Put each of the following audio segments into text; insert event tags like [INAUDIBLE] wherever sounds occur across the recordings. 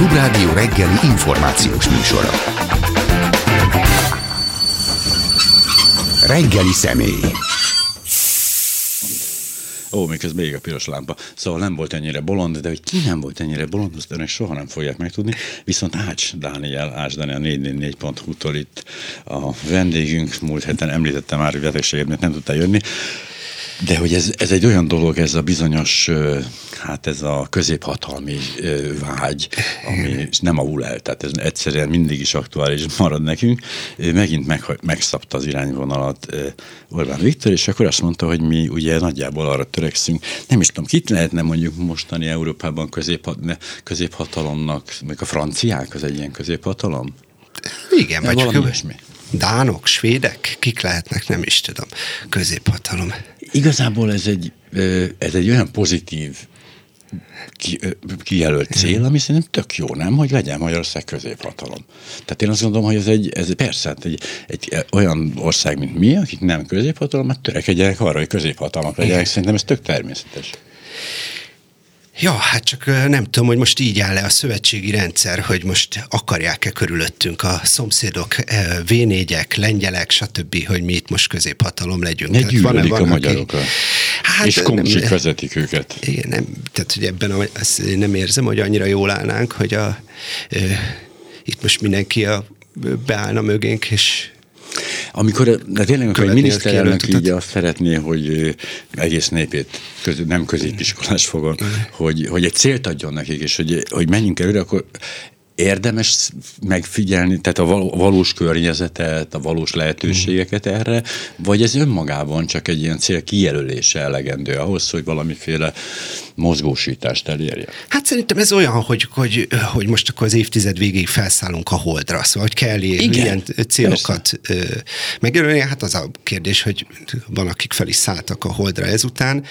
Klubrádió reggeli információs műsora. Reggeli személy. Ó, ez még a piros lámpa. Szóval nem volt ennyire bolond, de hogy ki nem volt ennyire bolond, azt önök soha nem fogják megtudni. Viszont Ács Dániel, Ács Dániel 444.hu-tól itt a vendégünk, múlt héten említettem már, hogy betegséget, mert nem tudta jönni. De hogy ez, ez egy olyan dolog, ez a bizonyos, hát ez a középhatalmi vágy, ami nem avul el, tehát ez egyszerűen mindig is aktuális marad nekünk. Megint meg, megszabta az irányvonalat Orbán Viktor, és akkor azt mondta, hogy mi ugye nagyjából arra törekszünk. Nem is tudom, kit lehetne mondjuk mostani Európában középhat, középhatalomnak, még a franciák az egy ilyen középhatalom? Igen, vagy valami ilyesmi. Dánok, svédek, kik lehetnek, nem is tudom, középhatalom. Igazából ez egy, ez egy olyan pozitív kijelölt cél, ami szerintem tök jó, nem? Hogy legyen Magyarország középhatalom. Tehát én azt gondolom, hogy ez egy, ez persze, hát egy, egy olyan ország, mint mi, akik nem középhatalom, hát törekedjenek arra, hogy középhatalmak legyenek. Szerintem ez tök természetes. Ja, hát csak nem tudom, hogy most így áll le a szövetségi rendszer, hogy most akarják-e körülöttünk a szomszédok, v lengyelek, stb., hogy mi itt most középhatalom legyünk. Ne hát van, van, a magyarok. Aki... Hát, és komcsik vezetik őket. Igen, nem, tehát hogy ebben a, azt nem érzem, hogy annyira jól állnánk, hogy a, e, itt most mindenki a, beállna mögénk, és amikor, de tényleg, amikor egy miniszterelnök így azt szeretné, hogy egész népét, köz, nem középiskolás fogon, hogy, hogy egy célt adjon nekik, és hogy, hogy menjünk előre, akkor érdemes megfigyelni, tehát a valós környezetet, a valós lehetőségeket erre, vagy ez önmagában csak egy ilyen cél kijelölése elegendő ahhoz, hogy valamiféle mozgósítást elérje? Hát szerintem ez olyan, hogy, hogy, hogy most akkor az évtized végéig felszállunk a holdra, szóval hogy kell Igen, ilyen célokat megjelölni. Hát az a kérdés, hogy van, akik fel is szálltak a holdra ezután.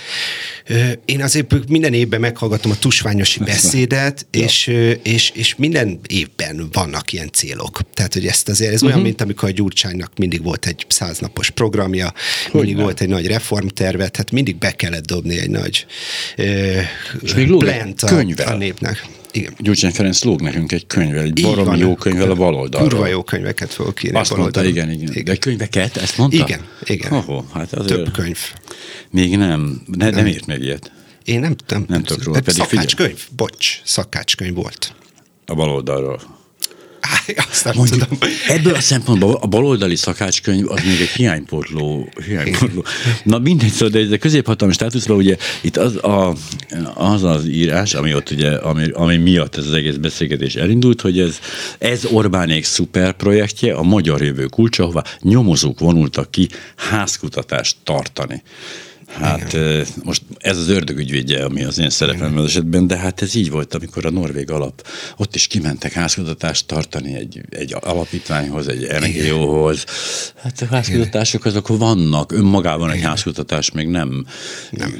Én azért minden évben meghallgatom a tusványosi beszédet, és, és, és minden évben vannak ilyen célok. Tehát, hogy ezt azért, ez uh-huh. olyan, mhm. mint amikor a Gyurcsánynak mindig volt egy száznapos programja, hogy mindig nem. volt egy nagy reformterve, tehát mindig be kellett dobni egy nagy és még lóg a, könyvel. a népnek. Igen. Gyurcsány Ferenc lóg nekünk egy könyvvel, egy baromi jó könyvvel a baloldalról. Kurva jó könyveket fogok írni. Azt mondta, igen, igen, igen. De könyveket, ezt mondta? Igen, igen. Oh, hát azért Több könyv. Még nem, ne, nem írt meg ilyet. Én nem, nem, nem tudok róla. Szakácskönyv, bocs, szakácskönyv volt. A baloldalról. Azt nem Mondjuk, tudom. Ebből a szempontból a baloldali szakácskönyv az még egy hiányportló. hiányportló. Na mindegy, szóval, de a középhatalmi státuszban ugye itt az, a, az az írás, ami ott ugye, ami, ami miatt ez az egész beszélgetés elindult, hogy ez, ez Orbánék szuper projektje, a magyar jövő kulcsa, ahová nyomozók vonultak ki házkutatást tartani. Hát Igen. most ez az ördögügyvédje, ami az én szerepem az esetben, de hát ez így volt, amikor a Norvég alap, ott is kimentek házkutatást tartani egy, egy alapítványhoz, egy NGO-hoz. Hát a házkutatások azok vannak, önmagában egy házkutatás még nem. Nem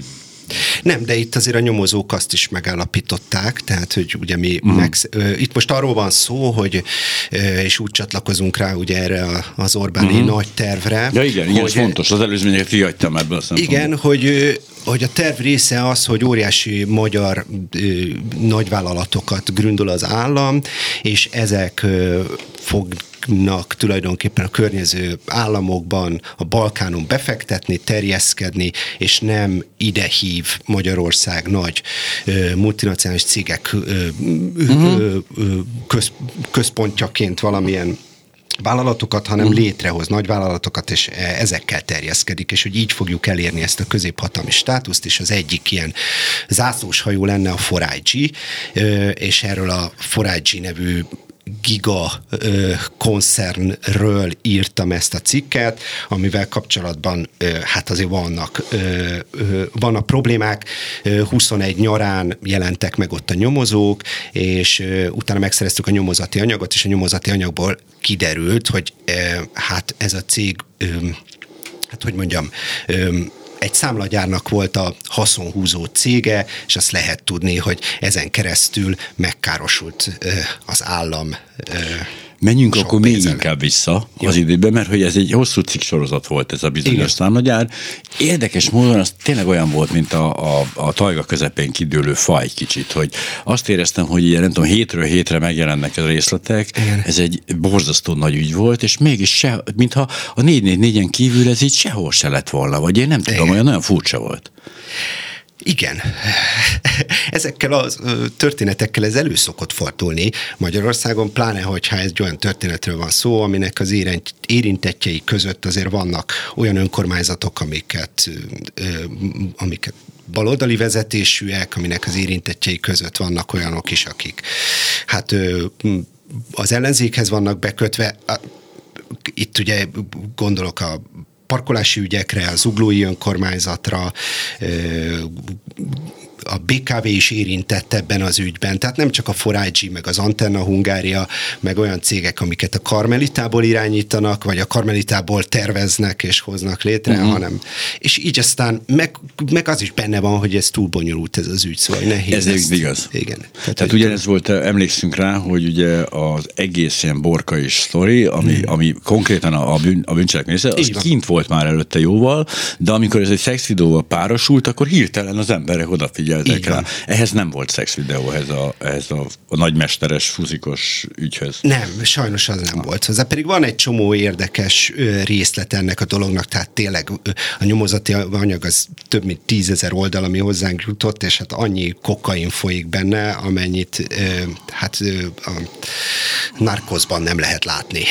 nem, de itt azért a nyomozók azt is megállapították, tehát, hogy ugye mi uh-huh. meg, itt most arról van szó, hogy és úgy csatlakozunk rá ugye erre az Orbáni uh-huh. nagy tervre. Ja igen, hogy, igen, ez fontos, az előzményeket kihagytam ebből a szempontból. Igen, hogy hogy a terv része az, hogy óriási magyar ö, nagyvállalatokat gründol az állam, és ezek ö, fog nak tulajdonképpen a környező államokban, a Balkánon befektetni, terjeszkedni, és nem ide hív Magyarország nagy ö, multinacionális cégek ö, uh-huh. ö, köz, központjaként valamilyen vállalatokat, hanem uh-huh. létrehoz nagy vállalatokat, és e, ezekkel terjeszkedik, és hogy így fogjuk elérni ezt a középhatalmi státuszt, és az egyik ilyen zászlós hajó lenne a 4 és erről a 4 nevű giga ö, koncernről írtam ezt a cikket, amivel kapcsolatban ö, hát azért vannak, ö, ö, vannak problémák. 21 nyarán jelentek meg ott a nyomozók, és ö, utána megszereztük a nyomozati anyagot, és a nyomozati anyagból kiderült, hogy ö, hát ez a cég ö, hát hogy mondjam, egy számlagyárnak volt a haszonhúzó cége, és azt lehet tudni, hogy ezen keresztül megkárosult az állam Menjünk Sok akkor még pénze inkább vissza az időben, mert hogy ez egy hosszú cikk sorozat volt ez a bizonyos Igen. számlagyár. Érdekes módon az tényleg olyan volt, mint a, a, a tajga közepén kidőlő fa egy kicsit, hogy azt éreztem, hogy ilyen nem tudom, hétről hétre megjelennek a részletek, Igen. ez egy borzasztó nagy ügy volt, és mégis se, mintha a 444-en kívül ez így sehol se lett volna, vagy én nem tudom, Igen. olyan nagyon furcsa volt. Igen. [LAUGHS] Ezekkel a történetekkel ez elő szokott fordulni Magyarországon, pláne, hogyha egy olyan történetről van szó, aminek az érint- érintettjei között azért vannak olyan önkormányzatok, amiket, amiket baloldali vezetésűek, aminek az érintettjei között vannak olyanok is, akik hát az ellenzékhez vannak bekötve. Itt ugye gondolok a parkolási ügyekre, az uglói önkormányzatra, a BKV is érintett ebben az ügyben, tehát nem csak a Forágyi, meg az Antenna Hungária, meg olyan cégek, amiket a Karmelitából irányítanak, vagy a Karmelitából terveznek és hoznak létre, uh-huh. hanem, és így aztán meg, meg az is benne van, hogy ez túl bonyolult ez az ügy, szóval nehéz. Ez ezt- igaz. Igen. Tehát, Tehát ugyanez volt, emlékszünk rá, hogy ugye az egész ilyen borka is sztori, ami, ami konkrétan a, bűn, a bűncselekmény része, az van. kint volt már előtte jóval, de amikor ez egy szexvideóval párosult, akkor hirtelen az emberek odafigyeltek Így rá. van. Ehhez nem volt szexvideó, ehhez a, ehhez a, a nagymesteres fuzikos ügyhöz. Nem, sajnos az nem volt hozzá. Pedig van egy csomó érdekes részlet ennek a dolognak, tehát tényleg a nyomozati anyag az több mint tízezer oldal, ami hozzánk jutott, és hát annyi kokain folyik benne, amennyit hát a narkozban nem lehet látni.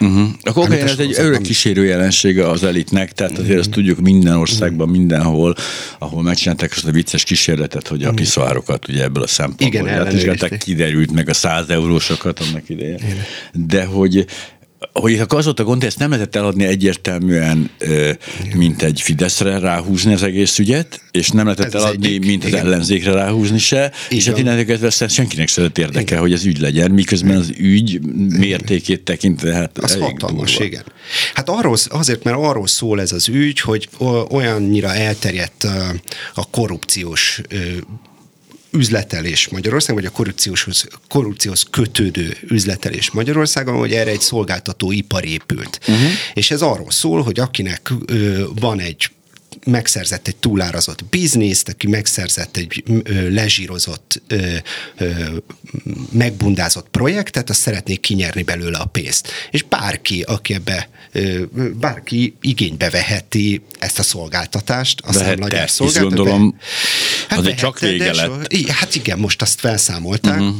Uh-huh. A kokain ez egy örök kísérő jelensége az elitnek, tehát azért azt tudjuk minden országban, mindenhol, ahol megcsinálták azt a vicces kísérletet, hogy a piszoárokat ugye ebből a szempontból Igen, ellenőrizték. kiderült meg a száz eurósokat annak idején. De hogy hogy a gond, hogy ezt nem lehetett eladni egyértelműen, mint egy Fideszre ráhúzni az egész ügyet, és nem lehetett Ez eladni, egyik, mint az igen. ellenzékre ráhúzni se, Így és hát innentől aztán senkinek se lett érdeke, hogy az ügy legyen, miközben az ügy mértékét tekintve, hát Az hatalmas, durva. igen. Hát arról, azért, mert arról szól ez az ügy, hogy olyannyira elterjedt a korrupciós üzletelés Magyarországon, vagy a korrupcióshoz, korrupcióhoz kötődő üzletelés Magyarországon, hogy erre egy szolgáltató ipar épült. Uh-huh. És ez arról szól, hogy akinek ö, van egy megszerzett egy túlárazott bizniszt, aki megszerzett egy lezsírozott, megbundázott projektet, azt szeretnék kinyerni belőle a pénzt. És bárki, aki ebbe, bárki igénybe veheti ezt a szolgáltatást, a Vehette, számlagyár hisz szolgáltatást. gondolom, Hát azért csak vége lett. Hát igen, most azt felszámolták. Uh-huh.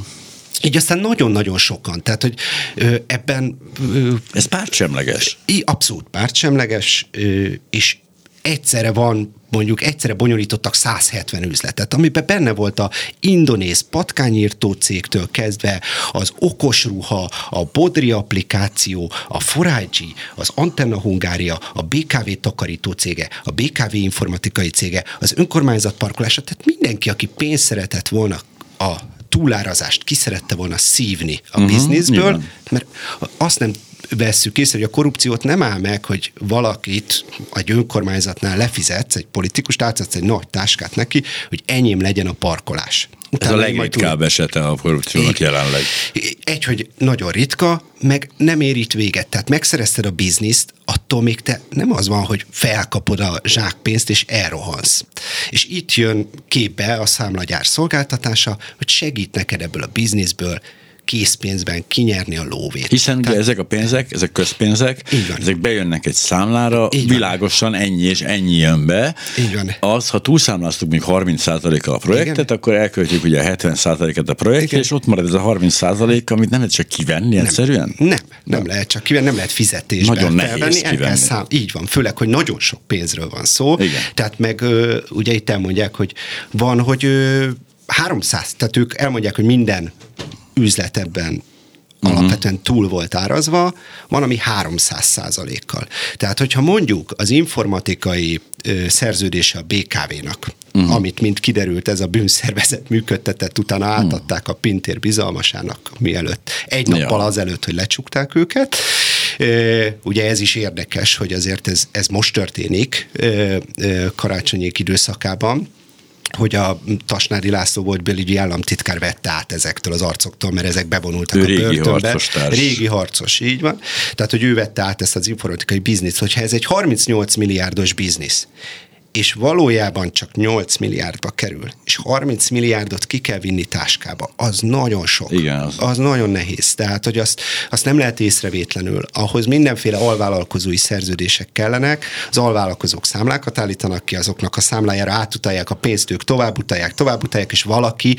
Így aztán nagyon-nagyon sokan, tehát hogy ö, ebben ö, Ez pártsemleges. I- abszolút pártsemleges, ö, és egyszerre van, mondjuk egyszerre bonyolítottak 170 üzletet, amiben benne volt a indonéz patkányírtó cégtől kezdve az okos ruha, a Bodri applikáció, a Forágyi, az Antenna Hungária, a BKV takarító cége, a BKV informatikai cége, az önkormányzat parkolása, tehát mindenki, aki pénzt szeretett volna a túlárazást ki szerette volna szívni a uh-huh, bizniszből, nyilván. mert azt nem vesszük észre, hogy a korrupciót nem áll meg, hogy valakit egy önkormányzatnál lefizetsz, egy politikust átadsz egy nagy táskát neki, hogy enyém legyen a parkolás. Ez a legritkább esete a korrupciónak jelenleg. egy, hogy nagyon ritka, meg nem ér itt véget. Tehát megszerezted a bizniszt, attól még te nem az van, hogy felkapod a zsákpénzt és elrohansz. És itt jön képbe a számlagyár szolgáltatása, hogy segít neked ebből a bizniszből készpénzben kinyerni a lóvét. Hiszen ugye ezek a pénzek, ezek közpénzek, Így van. ezek bejönnek egy számlára, Így van. világosan ennyi és ennyi jön be. Így van. Az, ha túlszámláztuk még 30%-kal a projektet, Igen. akkor elköltjük ugye 70%-et a projektre, Igen. és ott marad ez a 30%, amit nem lehet csak kivenni egyszerűen? Nem, nem lehet csak kivenni, nem lehet fizetésbe Nagyon nehéz felvenni, kivenni. Szám, így van, főleg, hogy nagyon sok pénzről van szó. Igen. Tehát meg ugye itt elmondják, hogy van, hogy ö, 300, tehát ők elmondják, hogy minden üzlet ebben uh-huh. alapvetően túl volt árazva, van, ami 300 százalékkal. Tehát, hogyha mondjuk az informatikai ö, szerződése a BKV-nak, uh-huh. amit, mint kiderült, ez a bűnszervezet működtetett, utána átadták a Pintér bizalmasának mielőtt, egy nappal Ja. azelőtt, hogy lecsukták őket. Ugye ez is érdekes, hogy azért ez, ez most történik karácsonyék időszakában, hogy a Tasnádi László volt belügyi államtitkár vette át ezektől az arcoktól, mert ezek bevonultak ő a régi börtönbe. harcos társ. Régi harcos, így van. Tehát, hogy ő vette át ezt az informatikai bizniszt, hogyha ez egy 38 milliárdos biznisz, és valójában csak 8 milliárdba kerül, és 30 milliárdot ki kell vinni táskába, az nagyon sok. Igen, az- az nagyon nehéz. Tehát, hogy azt, azt nem lehet észrevétlenül. Ahhoz mindenféle alvállalkozói szerződések kellenek, az alvállalkozók számlákat állítanak ki, azoknak a számlájára átutalják a pénzt, ők tovább utalják, tovább utalják, és valaki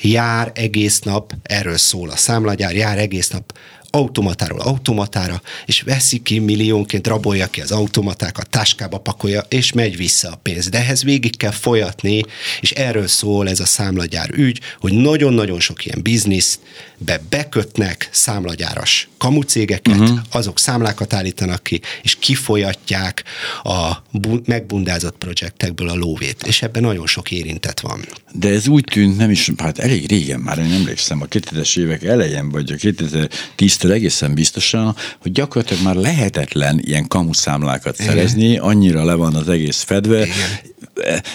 jár egész nap, erről szól a számlagyár, jár egész nap automatáról automatára, és veszi ki milliónként, rabolja ki az automatákat, táskába pakolja, és megy vissza a pénz. De ehhez végig kell folyatni, és erről szól ez a számlagyár ügy, hogy nagyon-nagyon sok ilyen bizniszt be bekötnek számlagyáras kamucégeket, uh-huh. azok számlákat állítanak ki, és kifolyatják a bu- megbundázott projektekből a lóvét. És ebben nagyon sok érintett van. De ez úgy tűnt, nem is, hát elég régen már, én emlékszem, a 2000-es évek elején, vagy a 2010-től egészen biztosan, hogy gyakorlatilag már lehetetlen ilyen kamuszámlákat szerezni, annyira le van az egész fedve,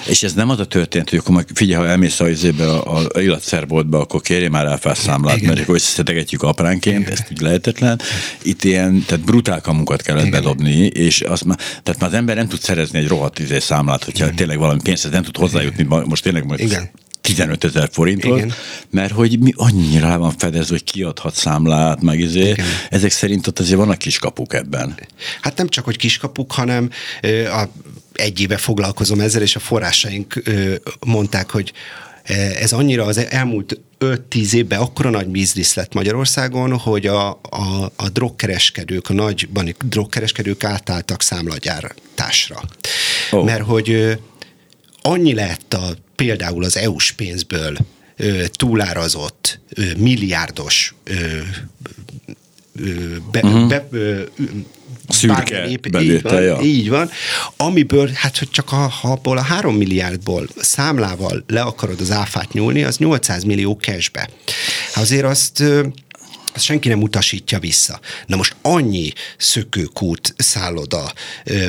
és ez nem az a történet, hogy akkor majd figyelj, ha elmész a, izébe, a, a illatszerboltba, akkor kérjél már áfás számlát, Igen. mert akkor összeszedegetjük apránként, ezt így lehetetlen. Itt ilyen, tehát brutál kamukat kellett Igen. bedobni, és az már, tehát már az ember nem tud szerezni egy rohadt izé számlát, hogyha tényleg valami pénzt nem tud hozzájutni, ma- most tényleg most Igen. 15 ezer forintról, Igen. mert hogy mi annyira le van fedezve, hogy kiadhat számlát, meg izé. Igen. Ezek szerint ott azért vannak kis kapuk ebben. Hát nem csak, hogy kiskapuk, hanem a, egy éve foglalkozom ezzel, és a forrásaink mondták, hogy ez annyira az elmúlt 5-10 évben akkora nagy biznisz lett Magyarországon, hogy a, a, a drogkereskedők, a nagybani drogkereskedők átálltak számlagyártásra. Oh. Mert hogy annyi lett a, például az EU-s pénzből túlárazott milliárdos be, uh-huh. be, Szürke bármilyen ép- így van, ja. így van, amiből, hát hogy csak a, ha abból a három milliárdból számlával le akarod az áfát nyúlni, az 800 millió cashbe. Hát azért azt azt senki nem utasítja vissza. Na most annyi szökőkút, szálloda,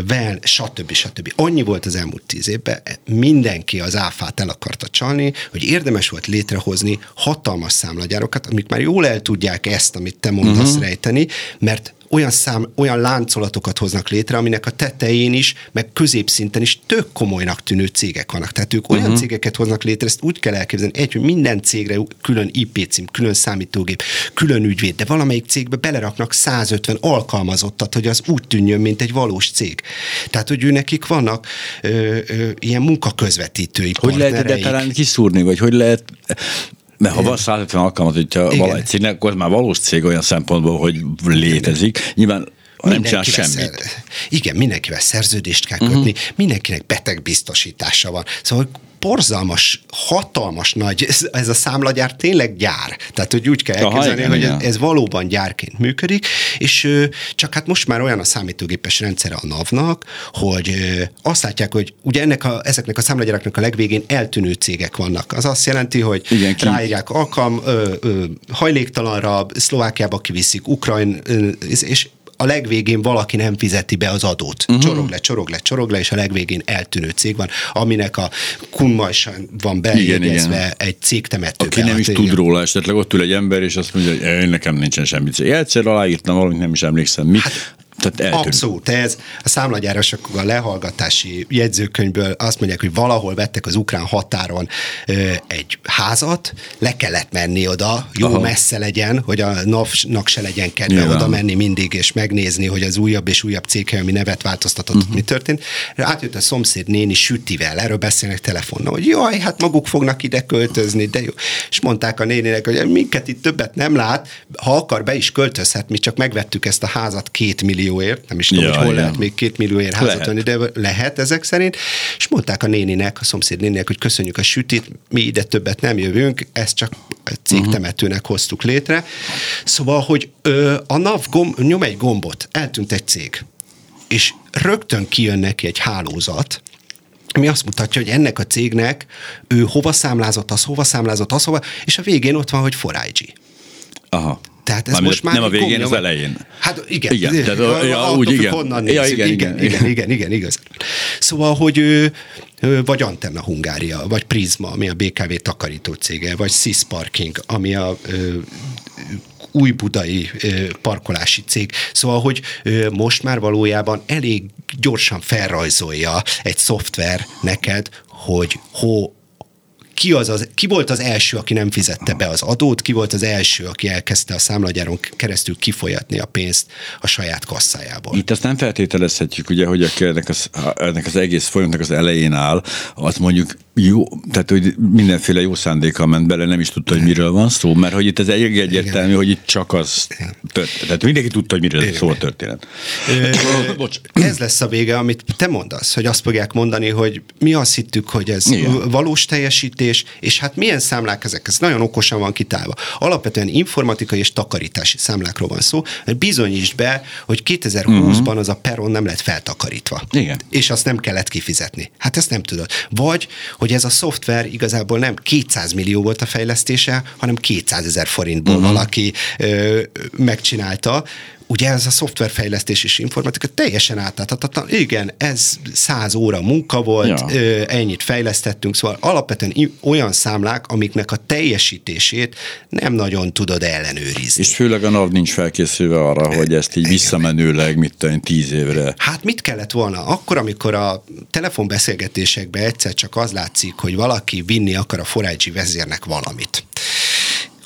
vel, stb. stb. Annyi volt az elmúlt tíz évben, mindenki az áfát el akarta csalni, hogy érdemes volt létrehozni hatalmas számlagyárokat, amik már jól el tudják ezt, amit te mondasz uh-huh. rejteni, mert olyan, szám, olyan láncolatokat hoznak létre, aminek a tetején is, meg középszinten is tök komolynak tűnő cégek vannak. Tehát ők olyan uh-huh. cégeket hoznak létre, ezt úgy kell elképzelni, egy, hogy minden cégre külön IP cím, külön számítógép, külön ügyvéd, de valamelyik cégbe beleraknak 150 alkalmazottat, hogy az úgy tűnjön, mint egy valós cég. Tehát, hogy ő nekik vannak ö, ö, ilyen munkaközvetítői Hogy lehet partnereik. egyáltalán kiszúrni, vagy hogy lehet mert ha van 150 alkalmat, hogyha Igen. valahogy cégnek, akkor már valós cég olyan szempontból, hogy létezik. Nyilván nem csinál semmit. Szer- igen, mindenkivel szerződést kell kötni, uh-huh. mindenkinek betegbiztosítása van. Szóval borzalmas, hatalmas nagy, ez, ez a számlagyár tényleg gyár. Tehát, hogy úgy kell Aha, elképzelni, igen, hogy igen. ez, ez valóban gyárként működik, és csak hát most már olyan a számítógépes rendszere a NAV-nak, hogy azt látják, hogy ugye ennek a, ezeknek a számlagyáraknak a legvégén eltűnő cégek vannak. Az azt jelenti, hogy Igen, ki- ráírják alkalm, ö, ö, hajléktalanra, Szlovákiába kiviszik, Ukrajn, ö, és a legvégén valaki nem fizeti be az adót. Uh-huh. Csorog le, csorog le, csorog le, és a legvégén eltűnő cég van, aminek a kunmajsan van bejegyezve egy cégtemetőbe. Aki nem is tud róla, esetleg ott ül egy ember, és azt mondja, hogy nekem nincsen semmi cég. Egyszer aláírtam valamit, nem is emlékszem mit. Hát, Tehát eltűnt. Abszolút, ez a számlagyárosok a lehallgatási jegyzőkönyvből azt mondják, hogy valahol vettek az ukrán határon ö, egy házat, le kellett menni oda, jó Aha. Messze legyen, hogy a NAV-nak se legyen kedve Nyilván. oda menni mindig, és megnézni, hogy az újabb és újabb céghely, ami nevet változtatott, uh-huh. mi történt. Átjött a szomszéd néni sütivel, erről beszélnek telefonon, hogy jaj, hát maguk fognak ide költözni, de jó. És mondták a néninek, hogy minket itt többet nem lát, ha akar, be is költözhet, mi csak megvettük ezt a házat két millióért, nem is tudom, Ja, hogy hol igen. lehet még két millióért házat Lehet. venni, de lehet ezek szerint. És mondták a néninek, a szomszéd néninek, hogy köszönjük a sütit, mi ide többet nem jövünk, ezt csak a cégtemetőnek hoztuk létre. Szóval, hogy ö, a NAV gomb, nyom egy gombot, eltűnt egy cég, és rögtön kijön neki egy hálózat, ami azt mutatja, hogy ennek a cégnek ő hova számlázott, az hova számlázott, az hova, és a végén ott van, hogy 4IG. Aha. Tehát ez Mármint most már Nem a végén, gomnyom- az elején. Hát igen, Igen, tehát, A- ja, úgy, igen. Honnan Ja, nézzük. igen, igen, igen, igen, igen, igen, igen, igaz. Szóval, hogy ő, vagy Antenna Hungária, vagy Prisma, ami a BKV takarító cége, vagy Sis Parking, ami a új budai parkolási cég. Szóval, hogy most már valójában elég gyorsan felrajzolja egy szoftver neked, hogy ho, ki, az az, ki volt az első, aki nem fizette be az adót, ki volt az első, aki elkezdte a számlagyáron keresztül kifolyatni a pénzt a saját kasszájából. Itt azt nem feltételezhetjük, ugye, hogy aki ennek az, ennek az egész folyamatnak az elején áll, azt mondjuk jó, tehát hogy mindenféle jó szándéka ment bele, nem is tudta, hogy miről van szó, mert hogy itt ez egy egyértelmű, hogy itt csak az történt. Tehát mindenki tudta, hogy miről szól a történet. [COUGHS] Bocs. Ez lesz a vége, amit te mondasz, hogy azt fogják mondani, hogy mi azt hittük, hogy ez Igen. valós teljesítés, és hát milyen számlák ezek? Ez nagyon okosan van kitálva. Alapvetően informatikai és takarítási számlákról van szó, mert bizonyítsd be, hogy 2020-ban uh-huh. az a peron nem lett feltakarítva. Igen. És azt nem kellett kifizetni. Hát ezt nem tudod. Vagy, hogy hogy ez a szoftver igazából nem 200 millió volt a fejlesztése, hanem 200 ezer forintból uh-huh. valaki ö, megcsinálta, ugye ez a szoftverfejlesztés és informatika teljesen átláthatatlan. Igen, ez száz óra munka volt, ja. ö, ennyit fejlesztettünk, szóval alapvetően olyan számlák, amiknek a teljesítését nem nagyon tudod ellenőrizni. És főleg a NAV nincs felkészülve arra, hogy ezt így visszamenőleg, mit tudom, tíz évre. Hát mit kellett volna? Akkor, amikor a telefonbeszélgetésekben egyszer csak az látszik, hogy valaki vinni akar a forágyi vezérnek valamit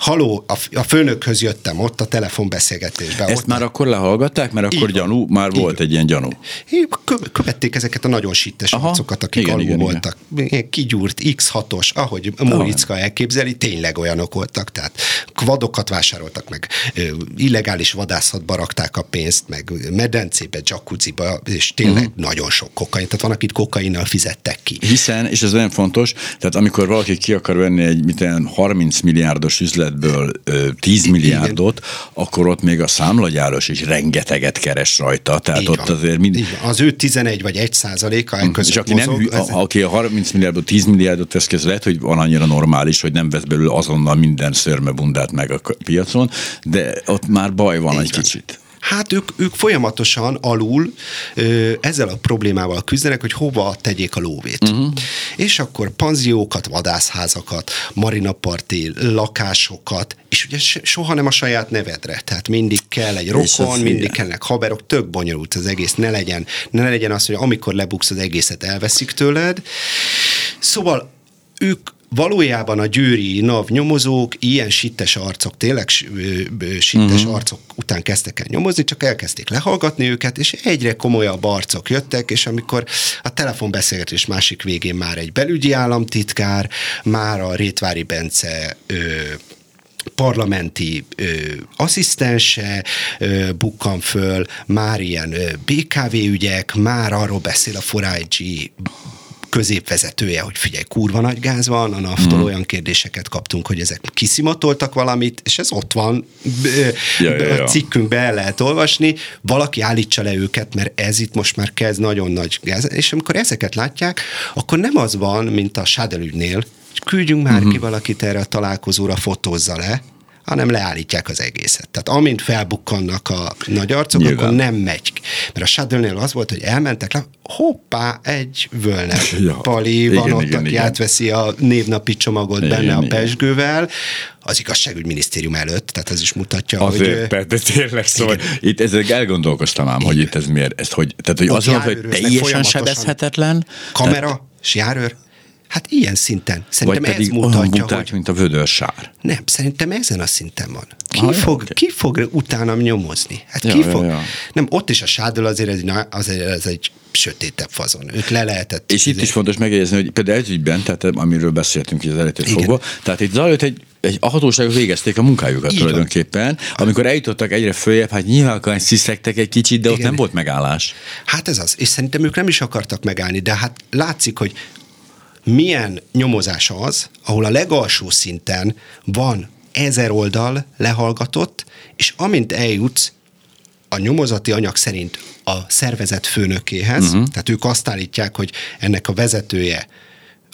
haló, a, a főnökhöz jöttem ott a telefonbeszélgetésben. Ezt ott már akkor lehallgatták, mert akkor Igen. gyanú, már Igen. volt egy ilyen gyanú. Követték ezeket a nagyon sittes arcokat, akik Igen, alul Igen, voltak. Igen. Kigyúrt X6-os, ahogy Móriczka elképzeli, tényleg olyanok voltak, tehát kvadokat vásároltak meg, illegális vadászatba rakták a pénzt, meg medencébe, jacuzziba, és tényleg uh-huh. nagyon sok kokain, tehát van, akit kokainnal fizettek ki. Hiszen, és ez nagyon fontos, tehát amikor valaki ki akar venni egy mit 30 milliárdos üzlet üzletből 10 milliárdot, Igen. akkor ott még a számlagyáros is rengeteget keres rajta. Tehát Így ott van. azért mind... Az ő 11 vagy 1 százaléka hm. És aki, mozog, nem, ez... a, aki a 30 milliárdból 10 milliárdot vesz ki, lehet, hogy van annyira normális, hogy nem vesz belőle azonnal minden szörmebundát meg a piacon, de ott már baj van Így egy van. kicsit. Hát ők, ők folyamatosan alul ö, ezzel a problémával küzdenek, hogy hova tegyék a lóvét. Uh-huh. És akkor panziókat, vadászházakat, marinaparti lakásokat, és ugye soha nem a saját nevedre, tehát mindig kell egy rokon, mindig kellnek haverok, tök bonyolult az egész, ne legyen, ne legyen az, hogy amikor lebuksz az egészet elveszik tőled. Szóval ők valójában a győri NAV nyomozók ilyen sittes arcok, tényleg sittes uh-huh. arcok után kezdtek el nyomozni, csak elkezdték lehallgatni őket, és egyre komolyabb arcok jöttek, és amikor a telefonbeszélgetés másik végén már egy belügyi államtitkár, már a Rétvári Bence ö, parlamenti ö, asszisztense ö, bukkan föl, már ilyen ö, BKV ügyek, már arról beszél a Forágyi középvezetője, hogy figyelj, kurva nagy gáz van, a naftól mm. olyan kérdéseket kaptunk, hogy ezek kiszimatoltak valamit, és ez ott van, ja, ja, ja. a cikkünkbe el lehet olvasni, valaki állítsa le őket, mert ez itt most már kezd nagyon nagy gáz, és amikor ezeket látják, akkor nem az van, mint a Sadelügynél, küldjünk már uh-huh. ki valakit erre a találkozóra, fotózza le, hanem leállítják az egészet. Tehát amint felbukkannak a nagy arcok, Nyilván. akkor nem megy. Mert a Shadownél az volt, hogy elmentek le, hoppá, egy völne [LAUGHS] ja. pali van igen, ott, igen, aki igen. átveszi a névnapi csomagot igen, benne igen. a pesgővel, az igazságügyminisztérium előtt, tehát ez is mutatja, Azért, hogy... de tényleg szóval igen. itt ezzel elgondolkoztam ám, hogy itt ez miért, ezt hogy, tehát hogy az, hogy teljesen sebezhetetlen. Kamera, tehát, és járőr, Hát ilyen szinten. Szerintem Vagy pedig ez mutatja, buták, hogy... mint a vödörsár. Nem, szerintem ezen a szinten van. Ki, ah, fog, okay. ki fog utána nyomozni? Hát ja, ki ja, fog? Ja. Nem, ott is a sádol azért ez, azért ez egy sötétebb fazon. Őt le lehetett. És itt is fontos megjegyezni, hogy például ez ügyben, tehát amiről beszéltünk az előttől fogva, tehát itt zajlott egy egy, a hatóságok végezték a munkájukat Így tulajdonképpen. Van. Amikor eljutottak egyre följebb, hát nyilván sziszegtek egy kicsit, de Igen. ott nem volt megállás. Hát ez az. És szerintem ők nem is akartak megállni, de hát látszik, hogy milyen nyomozás az, ahol a legalsó szinten van ezer oldal lehallgatott, és amint eljutsz a nyomozati anyag szerint a szervezet főnökéhez, uh-huh. tehát ők azt állítják, hogy ennek a vezetője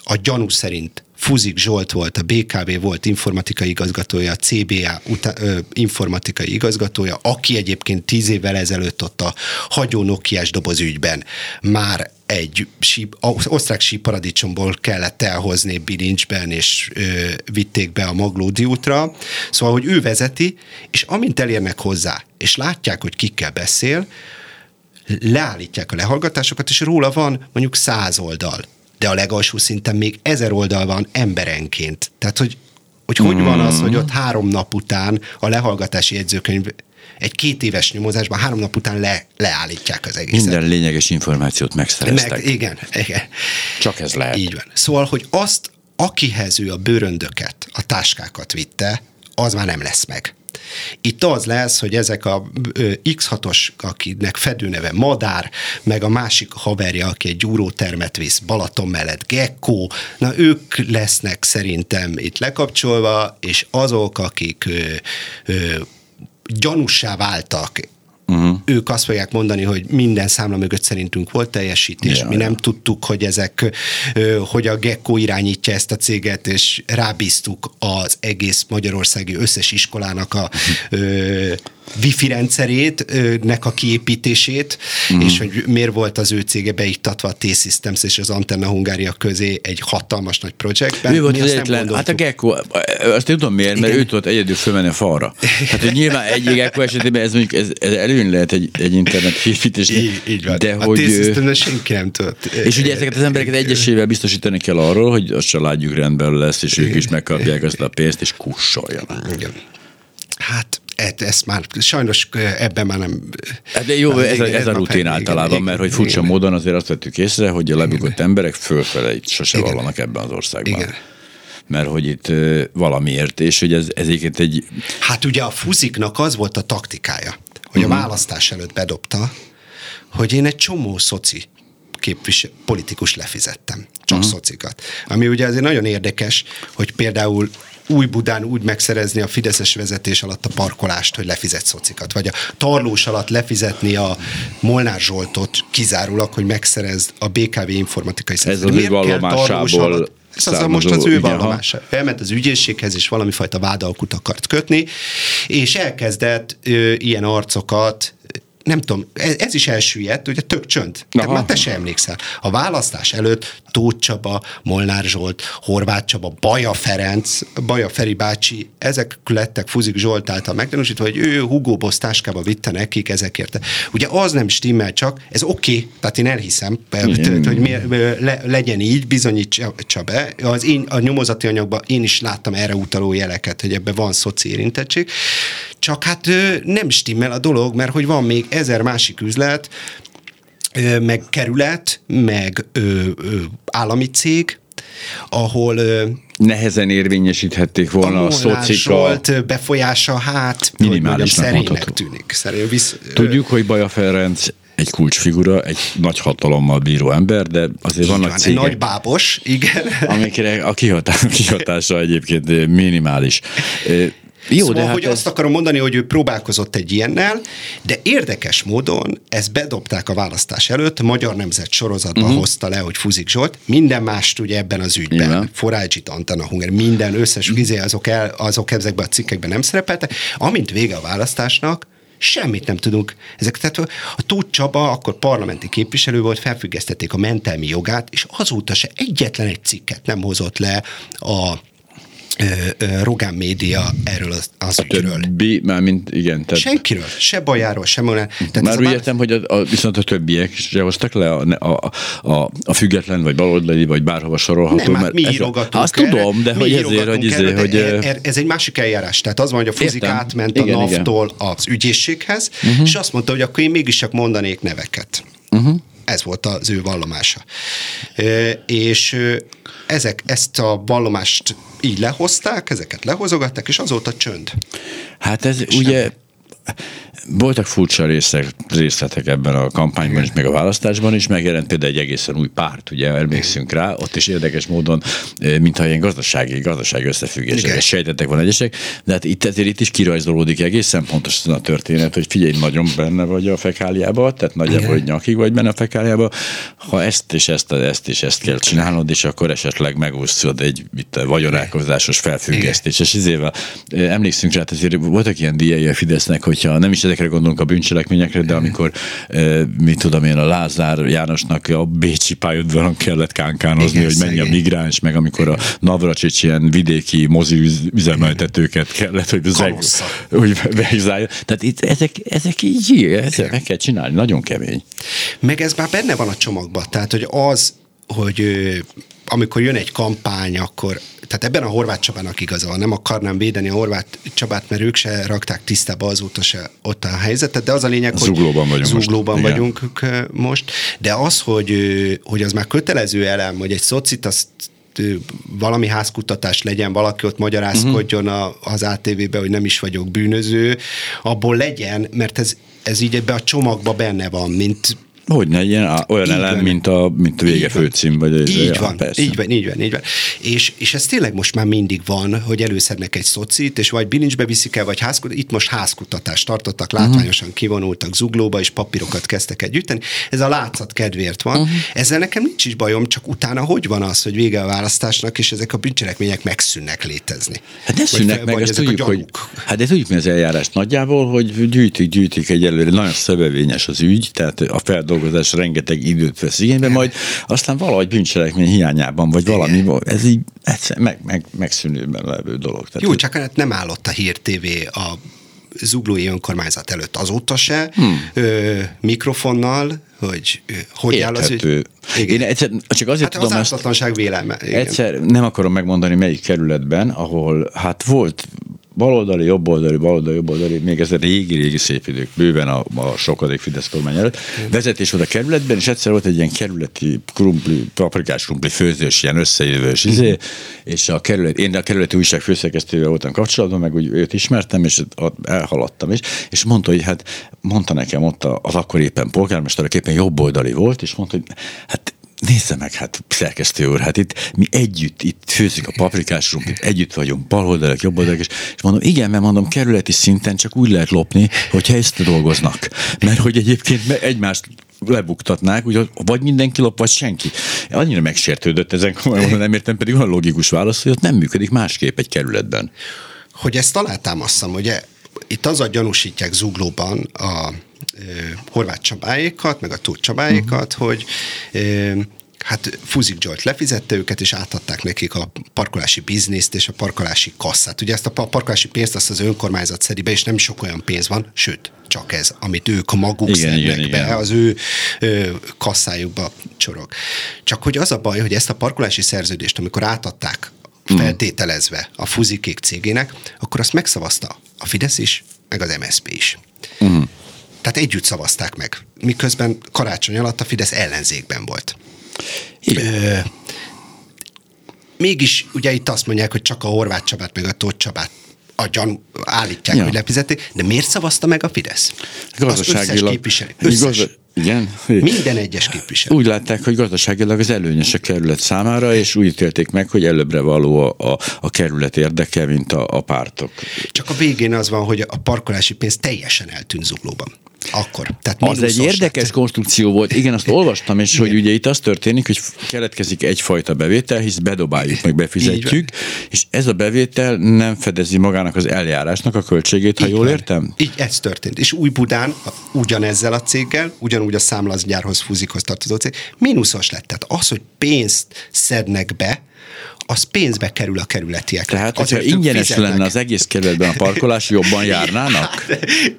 a gyanú szerint Fuzik Zsolt volt, a BKV volt informatikai igazgatója, a CBA uta, ö, informatikai igazgatója, aki egyébként tíz évvel ezelőtt ott a hagyó Nokiás doboz ügyben már egy síp, osztrák síparadicsomból kellett elhozni bilincsben, és ö, vitték be a Maglódi útra. Szóval, hogy ő vezeti, és amint elérnek hozzá, és látják, hogy kikkel beszél, leállítják a lehallgatásokat, és róla van mondjuk száz oldal de a legalsó szinten még ezer oldal van emberenként. Tehát, hogy hogy, hogy mm. van az, hogy ott három nap után a lehallgatási jegyzőkönyv egy két éves nyomozásban három nap után le, leállítják az egészet. Minden lényeges információt megszereztek. Meg, igen, igen. Csak ez lehet. Így van. Szóval, hogy azt, akihez ő a bőröndöket, a táskákat vitte, az már nem lesz meg. Itt az lesz, hogy ezek a X6-os, akinek fedőneve Madár, meg a másik haverja, aki egy gyúrótermet visz Balaton mellett, Gecko, na ők lesznek szerintem itt lekapcsolva, és azok, akik ö, ö, gyanussá váltak uh-huh. ők azt fogják mondani, hogy minden számla mögött szerintünk volt teljesítés, ja, mi ja. nem tudtuk, hogy ezek, hogy a Gecko irányítja ezt a céget, és rábíztuk az egész magyarországi összes iskolának a uh-huh wifi rendszerét, nek a kiépítését, mm. és hogy miért volt az ő cége beiktatva a T-Systems és az Antenna Hungária közé egy hatalmas nagy projektben. Ő volt az egyetlen, hát a Gecko, azt tudom miért, mert ő tudott egyedül fölmenni a falra. Hát, hogy nyilván egy Gecko [LAUGHS] esetében ez mondjuk ez, ez előny lehet egy, egy internet kiépítés. Így, így van. De a hogy, t senki nem tudott. És ugye ezeket az embereket egyesével biztosítani kell arról, hogy a családjuk rendben lesz, és ők is megkapják azt a pénzt, és kussoljanak. Igen. Hát ezt, már sajnos ebben már nem... Hát de jó, ez, ez, ez a rutin igen, általában, igen, mert hogy furcsa igen. módon azért azt vettük észre, hogy a lebukott emberek fölfele sose igen. vallanak ebben az országban. Igen mert hogy itt valamiért, és hogy ez, ez egy... Hát ugye a fuziknak az volt a taktikája, hogy uh-huh. a mhm. választás előtt bedobta, hogy én egy csomó szoci képvisel, politikus lefizettem, csak uh-huh. szocikat. Ami ugye azért nagyon érdekes, hogy például új Budán úgy megszerezni a Fideszes vezetés alatt a parkolást, hogy lefizet szocikat, vagy a tarlós alatt lefizetni a Molnár Zsoltot kizárólag, hogy megszerezd a BKV informatikai szerzet. Ez az ő vallomásából ez az a most az ő vallomása. Elment az ügyészséghez, és valami fajta vádalkut akart kötni, és elkezdett ö, ilyen arcokat nem tudom, ez, ez is elsüllyedt, ugye tök csönd. Te már te sem emlékszel. A választás előtt Tóth Csaba, Molnár Zsolt, Horváth Csaba, Baja Ferenc, Baja Feri bácsi, ezek lettek Fuzik Zsolt által megtanúsítva, hogy ő Hugo Boss táskába vitte nekik ezekért. Ugye az nem stimmel csak, ez oké, okay, tehát én elhiszem, Igen. hogy mi, le, legyen így, bizonyítsa be. Az én, a nyomozati anyagban én is láttam erre utaló jeleket, hogy ebben van szoci érintettség. Csak hát nem stimmel a dolog, mert hogy van még ezer másik üzlet, meg kerület, meg ö, ö, állami cég, ahol nehezen érvényesíthették volna a, a szocika. volt befolyása, hát minimális szerénynek tűnik. Szerény, visz, Tudjuk, hogy Baja Ferenc egy kulcsfigura, egy nagy hatalommal bíró ember, de azért Így vannak van, cégek. Nagy bábos, igen. Amikre a kihatása egyébként minimális. [LAUGHS] Jó, szóval, de hát hogy ez... azt akarom mondani, hogy ő próbálkozott egy ilyennel, de érdekes módon ezt bedobták a választás előtt, Magyar Nemzet sorozatban uh-huh. hozta le, hogy Fuzik Zsolt, minden mást ugye ebben az ügyben, Igen. Forágyit, Antana Hunger, minden összes uh-huh. azok, el, azok ezekben a cikkekben nem szerepeltek, amint vége a választásnak, Semmit nem tudunk. Ezek, tehát a Tóth Csaba akkor parlamenti képviselő volt, felfüggesztették a mentelmi jogát, és azóta se egyetlen egy cikket nem hozott le a Rogán média erről az, az a ügyről. Többi, már mint, igen. Tehát... Senkiről, se bajáról, sem olyan. Már úgy bár... értem, hogy a, a, viszont a többiek se hoztak le a, a, a, a független, vagy baloldali, vagy bárhova sorolható. Nem, mert mi írogatunk Azt erre, tudom, de hogy ezért, hogy, izé, hogy... Er, ez egy másik eljárás. Tehát az van, hogy a fizik értem. átment igen, a NAV-tól az ügyészséghez, uh-huh. és azt mondta, hogy akkor én mégis csak mondanék neveket. Uh-huh. Ez volt az ő vallomása. És ezek ezt a vallomást így lehozták, ezeket lehozogatták, és azóta csönd. Hát ez Sem. ugye voltak furcsa részek, részletek ebben a kampányban is, meg a választásban is, megjelent például egy egészen új párt, ugye emlékszünk rá, ott is érdekes módon, mintha ilyen gazdasági, gazdasági összefüggések sejtettek van egyesek, de hát itt, azért itt is kirajzolódik egészen pontosan a történet, hogy figyelj, nagyon benne vagy a fekáliába, tehát nagyjából hogy nyakig vagy benne a fekáliába, ha ezt és ezt, ezt és ezt kell csinálnod, és akkor esetleg megúszod egy itt, vagyonálkozásos felfüggesztés. És izével. Emlékszünk rá, azért voltak ilyen díjai a Fidesznek, hogyha nem is ezekre gondolunk a bűncselekményekre, de amikor, mit tudom én, a Lázár Jánosnak a Bécsi pályaudvaron kellett kánkánozni, Igen, hogy mennyi a migráns, meg amikor a Navracsics ilyen vidéki mozi üzemeltetőket kellett, hogy, zeg, hogy beizálja. Tehát itt ezek, ezek így, ezek meg kell csinálni, nagyon kemény. Meg ez már benne van a csomagban, tehát hogy az, hogy amikor jön egy kampány, akkor tehát ebben a horvát Csabának igaza van, nem akarnám védeni a horvát Csabát, mert ők se rakták tisztába azóta se ott a helyzetet, de az a lényeg, hogy zuglóban vagyunk zuglóban most. vagyunk most, de az, hogy, hogy az már kötelező elem, hogy egy szocit azt valami házkutatás legyen, valaki ott magyarázkodjon uh-huh. az ATV-be, hogy nem is vagyok bűnöző, abból legyen, mert ez, ez így ebbe a csomagba benne van, mint hogy ne ilyen olyan így elem, van. mint a, mint a vége így főcím, vagy az így van, persze. így van, így van, így van. És, és ez tényleg most már mindig van, hogy előszednek egy szocit, és vagy bilincsbe viszik el, vagy házkutatás, itt most házkutatást tartottak, mhm. látványosan uh-huh. kivonultak zuglóba, és papírokat kezdtek el gyűjteni. Ez a látszat kedvéért van. Uh-huh. Ezzel nekem nincs is bajom, csak utána hogy van az, hogy vége a választásnak, és ezek a bűncselekmények megszűnnek létezni. Hát ne szűnnek meg, ezt tudjuk, hogy, hát de tudjuk mi az eljárás nagyjából, hogy gyűjtik, gyűjtik egyelőre, nagyon szövevényes az ügy, tehát a feldolgozás feldolgozás rengeteg időt vesz igénybe, majd aztán valahogy bűncselekmény hiányában, vagy valami, ez így egyszer meg, meg, megszűnőben levő dolog. Tehát Jó, csak hát nem állott a Hír TV a zuglói önkormányzat előtt azóta se, hmm. ö, mikrofonnal, hogy hogy Érthető. áll az ügy. Igen. Én egyszer, csak azért hát tudom az ezt, vélelme. Igen. Egyszer nem akarom megmondani melyik kerületben, ahol hát volt baloldali, jobboldali, baloldali, jobboldali, még ez a régi-régi szép idők, bőven a, a sokadik Fidesz kormány előtt. Vezetés volt a kerületben, és egyszer volt egy ilyen kerületi krumpli, paprikás krumpli főzős, ilyen összejövős izé, és a kerület, én a kerületi újság főszerkesztővel voltam kapcsolatban, meg úgy őt ismertem, és elhaladtam is, és mondta, hogy hát mondta nekem ott az akkor éppen polgármester, aki éppen jobboldali volt, és mondta, hogy hát Nézze meg, hát szerkesztő úr, hát itt mi együtt, itt főzik a paprikás rumplit, együtt vagyunk, baloldalak, jobboldalak, és, és mondom, igen, mert mondom, kerületi szinten csak úgy lehet lopni, hogyha ezt dolgoznak. Mert hogy egyébként egymást lebuktatnák, úgy, vagy mindenki lop, vagy senki. Annyira megsértődött ezen, nem értem, pedig olyan logikus válasz, hogy ott nem működik másképp egy kerületben. Hogy ezt alátámasztam, ugye itt az a gyanúsítják zuglóban a horvát csabáékat, meg a tóth csabáékat, uh-huh. hogy hát Fuzik Zsolt lefizette őket, és átadták nekik a parkolási bizniszt és a parkolási kasszát. Ugye ezt a parkolási pénzt azt az önkormányzat szedi be, és nem sok olyan pénz van, sőt, csak ez, amit ők maguk igen, szednek igen, be, igen. az ő ö, kasszájukba csorog. Csak hogy az a baj, hogy ezt a parkolási szerződést, amikor átadták mhm. feltételezve a Fuzikék cégének, akkor azt megszavazta a Fidesz is, meg az MSZP is. Uh-huh. Tehát együtt szavazták meg, miközben karácsony alatt a Fidesz ellenzékben volt. Ö, mégis ugye itt azt mondják, hogy csak a Horváth Csabát meg a Tóth Csabát a gyan, állítják, ja. hogy lefizették, de miért szavazta meg a Fidesz? Gazdaságilag. Az összes képviselő. Összes. Gazda- igen. Minden egyes képviselő. Úgy látták, hogy gazdaságilag az előnyös a kerület számára, és úgy ítélték meg, hogy előbbre való a, a, a kerület érdeke, mint a, a pártok. Csak a végén az van, hogy a parkolási pénz teljesen eltűnt zuglóban. Akkor. Tehát az egy érdekes lett. konstrukció volt. Igen, azt olvastam, és hogy ugye itt az történik, hogy keletkezik egyfajta bevétel, hisz bedobáljuk, meg befizetjük, és ez a bevétel nem fedezi magának az eljárásnak a költségét, ha Így jól van. értem? Így ez történt. És Új-Budán ugyanezzel a céggel, ugyanúgy a számlazgyárhoz fúzikhoz tartozó cég, mínuszos lett. Tehát az, hogy pénzt szednek be, az pénzbe kerül a kerületiek. Tehát, hogyha ingyenes fizetnek. lenne az egész kerületben a parkolás, jobban járnának? [LAUGHS]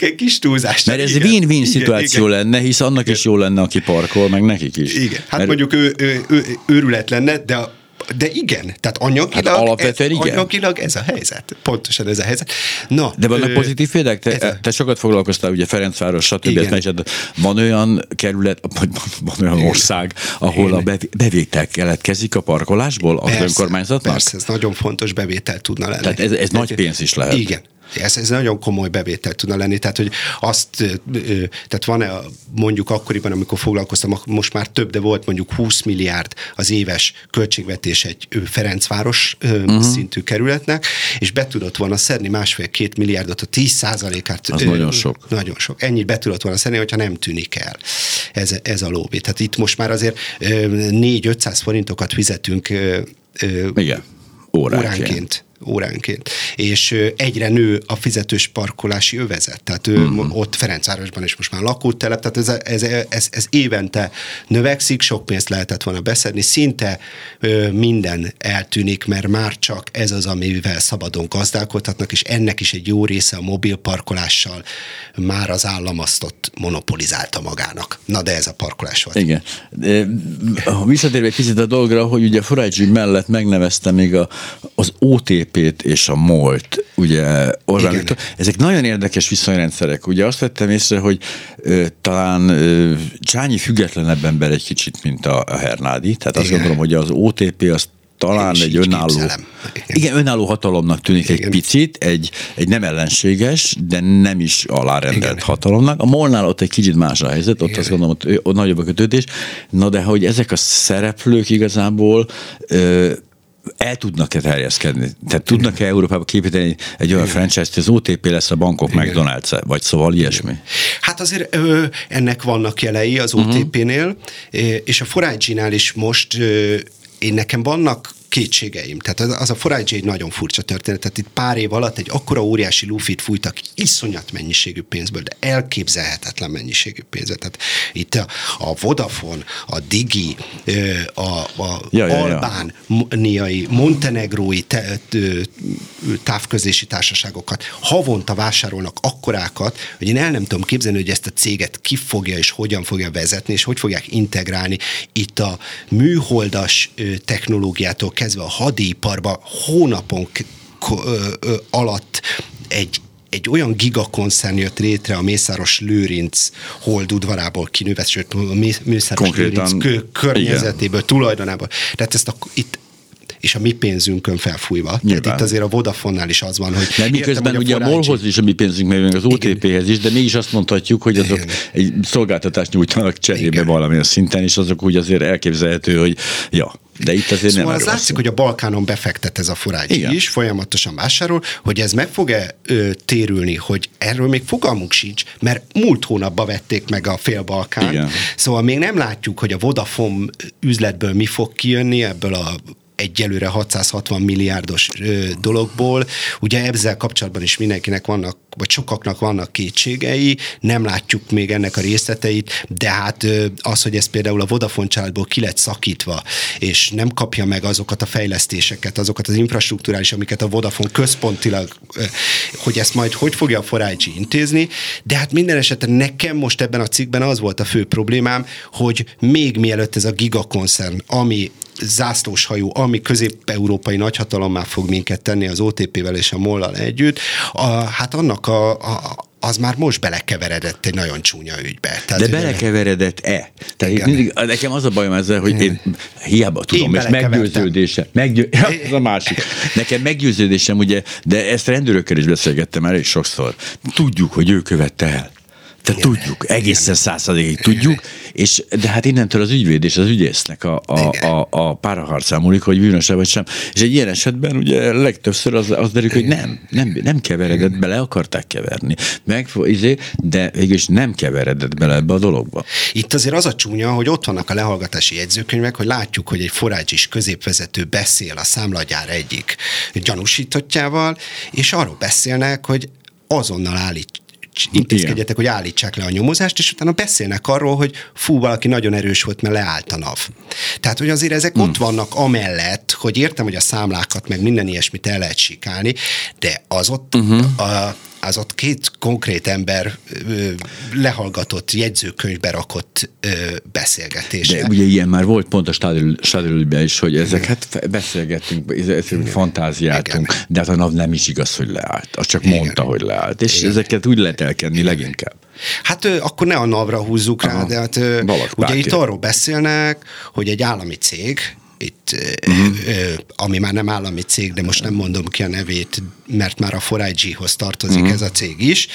Hát, kis túlzás. Mert ez win-win szituáció igen. lenne, hisz annak igen. is jó lenne, aki parkol, meg nekik is. Igen. Hát Mert... mondjuk ő, ő, ő, őrület lenne, de a de igen, tehát anyagilag, hát alapvetően ez, igen. anyagilag ez a helyzet. Pontosan ez a helyzet. Na, De vannak ö, pozitív példák? Te, te sokat foglalkoztál, ugye Ferencváros, stb. Van olyan kerület, vagy van olyan igen. ország, ahol igen. a bevétel keletkezik a parkolásból az persze, önkormányzatnak? Persze, ez nagyon fontos bevétel tudna lenni. Tehát ez, ez nagy pénz is lehet. Igen. Ez, ez nagyon komoly bevétel tudna lenni, tehát hogy azt, tehát van-e mondjuk akkoriban, amikor foglalkoztam, most már több, de volt mondjuk 20 milliárd az éves költségvetés egy Ferencváros uh-huh. szintű kerületnek, és be tudott volna szedni másfél-két milliárdot, a 10 százalékát. Az ö, nagyon sok. Nagyon sok. Ennyit be tudott volna szedni, hogyha nem tűnik el ez, ez a lóvé. Tehát itt most már azért 4-500 forintokat fizetünk Igen. Óránként. óránként óránként. És egyre nő a fizetős parkolási övezet. Tehát uh-huh. ott Ferencvárosban is most már lakótelep, tehát ez, ez, ez, ez évente növekszik, sok pénzt lehetett volna beszedni, szinte ö, minden eltűnik, mert már csak ez az, amivel szabadon gazdálkodhatnak, és ennek is egy jó része a mobil parkolással már az állam azt ott monopolizálta magának. Na de ez a parkolás volt. Igen. Visszatérve egy picit a dolgra, hogy ugye Forage mellett megnevezte még a, az OTP OTP-t és a MOLT, ugye Orbán Viktor, ezek nagyon érdekes viszonyrendszerek. Ugye azt vettem észre, hogy ö, talán ö, Csányi függetlenebb ember egy kicsit, mint a, a Hernádi, tehát Igen. azt gondolom, hogy az OTP az talán egy önálló, igen. igen, önálló hatalomnak tűnik igen. egy picit, egy, egy nem ellenséges, de nem is alárendelt igen. hatalomnak. A Molnál ott egy kicsit más a helyzet, ott igen. azt gondolom, ott, ott nagyobb a kötődés. Na de hogy ezek a szereplők igazából ö, el tudnak-e terjeszkedni? Tehát tudnak-e Európába képíteni egy olyan franchise-t, hogy az OTP lesz a bankok Igen. McDonald's, vagy szóval ilyesmi? Hát azért ö, ennek vannak jelei az OTP-nél, uh-huh. és a Forage-nál is most ö, én nekem vannak kétségeim. Tehát az, a Forage egy nagyon furcsa történet. Tehát itt pár év alatt egy akkora óriási lufit fújtak iszonyat mennyiségű pénzből, de elképzelhetetlen mennyiségű pénzből. Tehát itt a, a Vodafone, a Digi, a, a ja, albániai, montenegrói te, távközlési társaságokat havonta vásárolnak akkorákat, hogy én el nem tudom képzelni, hogy ezt a céget ki fogja és hogyan fogja vezetni, és hogy fogják integrálni itt a műholdas technológiától kezdve a hadiparba hónapon alatt egy egy olyan gigakoncern jött létre a Mészáros Lőrinc hold udvarából kinőve, sőt a Mészáros Konkrétan, Lőrinc környezetéből, igen. tulajdonából. Tehát ezt a, itt és a mi pénzünkön felfújva. Nyilván. Tehát itt azért a Vodafonnál is az van, hogy... Mert miközben ugye a, MOL-hoz is a mi pénzünk, meg az OTP-hez is, de mégis azt mondhatjuk, hogy azok Igen. egy szolgáltatást nyújtanak cserébe valamilyen szinten, és azok úgy azért elképzelhető, hogy ja, de itt azért szóval nem az látszik, hogy a Balkánon befektet ez a forágy Igen. is, folyamatosan vásárol, hogy ez meg fog-e ö, térülni, hogy erről még fogalmunk sincs, mert múlt hónapban vették meg a fél Balkán. Igen. Szóval még nem látjuk, hogy a Vodafone üzletből mi fog kijönni ebből a egyelőre 660 milliárdos dologból. Ugye ezzel kapcsolatban is mindenkinek vannak, vagy sokaknak vannak kétségei, nem látjuk még ennek a részleteit, de hát az, hogy ez például a Vodafone családból ki lett szakítva, és nem kapja meg azokat a fejlesztéseket, azokat az infrastruktúrális, amiket a Vodafone központilag, hogy ezt majd hogy fogja a Forágyi intézni, de hát minden esetben nekem most ebben a cikkben az volt a fő problémám, hogy még mielőtt ez a gigakoncern, ami zászlós hajó, ami közép-európai nagyhatalommá fog minket tenni az OTP-vel és a Mollal együtt, a, hát annak a, a az már most belekeveredett egy nagyon csúnya ügybe. Tehát, De belekeveredett-e? Tehát igen. mindig, nekem az a bajom ezzel, hogy én hiába tudom, én és meggyőződésem, meggyő, [LAUGHS] ja, ez a másik. Nekem meggyőződésem, ugye, de ezt rendőrökkel is beszélgettem elég sokszor. Tudjuk, hogy ő követte el. Tehát Igen. tudjuk, egészen századékig tudjuk, és, de hát innentől az ügyvéd és az ügyésznek a, a, a, a páraharcán múlik, hogy bűnös vagy sem. És egy ilyen esetben ugye legtöbbször az, az derül, hogy nem, nem, nem keveredett bele, akarták keverni. Meg, izé, de végülis nem keveredett bele ebbe a dologba. Itt azért az a csúnya, hogy ott vannak a lehallgatási jegyzőkönyvek, hogy látjuk, hogy egy is középvezető beszél a számlagyár egyik gyanúsítottjával, és arról beszélnek, hogy azonnal állít, intézkedjetek, hogy állítsák le a nyomozást, és utána beszélnek arról, hogy fú, valaki nagyon erős volt, mert leállt a NAV. Tehát, hogy azért ezek hmm. ott vannak amellett, hogy értem, hogy a számlákat, meg minden ilyesmit el lehet sikálni, de az ott uh-huh. a, az ott két konkrét ember ö, lehallgatott, jegyzőkönyvbe rakott ö, beszélgetése. De ugye ilyen már volt pont a stadionban is, hogy ezek hát beszélgettünk, ezek fantáziáltunk, Igen. de hát a NAV nem is igaz, hogy leállt. Az csak Igen. mondta, hogy leállt. És Igen. ezeket úgy lehet elkenni leginkább. Hát ö, akkor ne a NAV-ra húzzuk Aha. rá, de hát ö, ugye itt arról beszélnek, hogy egy állami cég, itt, uh-huh. ami már nem állami cég, de most nem mondom ki a nevét, mert már a 4IG-hoz tartozik uh-huh. ez a cég is,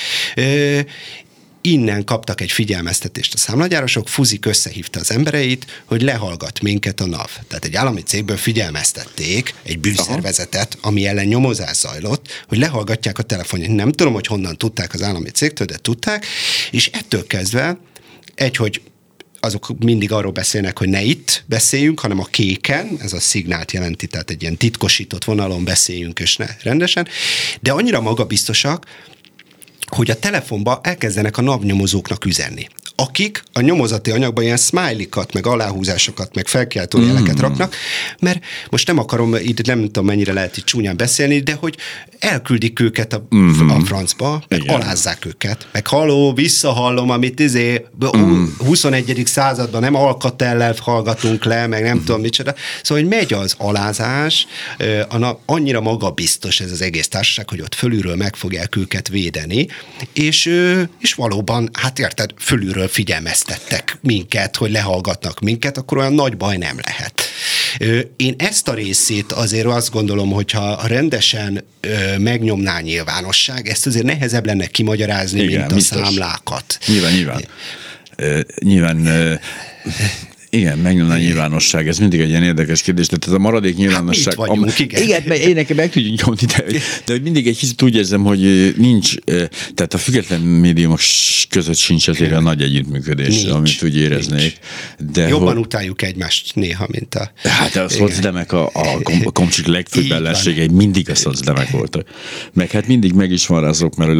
innen kaptak egy figyelmeztetést a számlagyárosok, Fuzik összehívta az embereit, hogy lehallgat minket a NAV. Tehát egy állami cégből figyelmeztették egy bűnszervezetet, ami ellen nyomozás zajlott, hogy lehallgatják a telefonját. Nem tudom, hogy honnan tudták az állami cégtől, de tudták, és ettől kezdve egy, hogy azok mindig arról beszélnek, hogy ne itt beszéljünk, hanem a kéken, ez a szignált jelenti, tehát egy ilyen titkosított vonalon beszéljünk, és ne rendesen, de annyira magabiztosak, hogy a telefonba elkezdenek a napnyomozóknak üzenni akik a nyomozati anyagban ilyen smiley-kat, meg aláhúzásokat, meg felkiáltó mm. jeleket raknak, mert most nem akarom, itt nem tudom mennyire lehet itt csúnyán beszélni, de hogy elküldik őket a, mm. a francba, meg Igen. alázzák őket, meg halló, visszahallom, amit izé, mm. 21. században nem alkatellel hallgatunk le, meg nem mm. tudom micsoda. Szóval, hogy megy az alázás, annyira magabiztos ez az egész társaság, hogy ott fölülről meg fogják őket védeni, és, és valóban, hát érted, fölülről figyelmeztettek minket, hogy lehallgatnak minket, akkor olyan nagy baj nem lehet. Én ezt a részét azért azt gondolom, hogyha rendesen megnyomná nyilvánosság, ezt azért nehezebb lenne kimagyarázni, Igen, mint a biztos. számlákat. Nyilván, nyilván. nyilván igen, megnyomna a nyilvánosság, ez mindig egy ilyen érdekes kérdés. Tehát ez a maradék nyilvánosság. Hát vagyunk, am- igen. igen, mert én nekem meg tudjuk nyomni, de, de hogy mindig egy kicsit úgy érzem, hogy nincs, tehát a független médiumok között sincs azért a nagy együttműködés, nincs, amit úgy éreznék. De Jobban hogy, utáljuk egymást néha, mint a... Hát a szocdemek a, a, a komcsik legfőbb ellenségei mindig a szocdemek voltak. Meg hát mindig meg is van azok, mert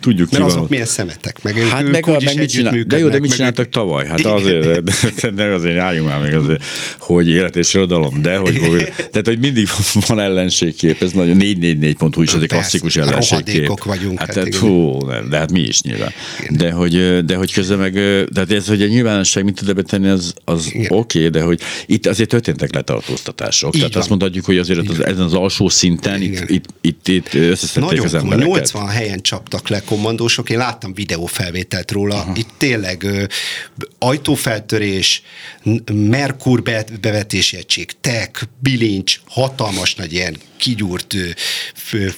tudjuk mert ki azok van. milyen szemetek, meg hát ők meg, meg mit csinál, De jó, de mit csináltak tavaly? Hát azért, de azért álljunk már meg azért, hogy élet és irodalom, de hogy, hogy tehát, hogy mindig [LAUGHS] van ellenségkép, ez nagyon 444.hu is, ez egy klasszikus ellenségkép. vagyunk. Hát, hát fú, nem, de hát mi is nyilván. De hogy, de hogy közben meg, tehát ez, hogy a nyilvánosság mit tud tenni, az, az oké, okay, de hogy itt azért történtek letartóztatások. Így tehát van. azt mondhatjuk, hogy azért az, ezen az alsó szinten itt, itt, itt, itt összeszedték az embereket. 80 helyen csaptak le kommandósok, én láttam videófelvételt róla, Aha. itt tényleg ö, ajtófeltörés, Merkur bevetési egység, tek, bilincs, hatalmas nagy ilyen kigyúrt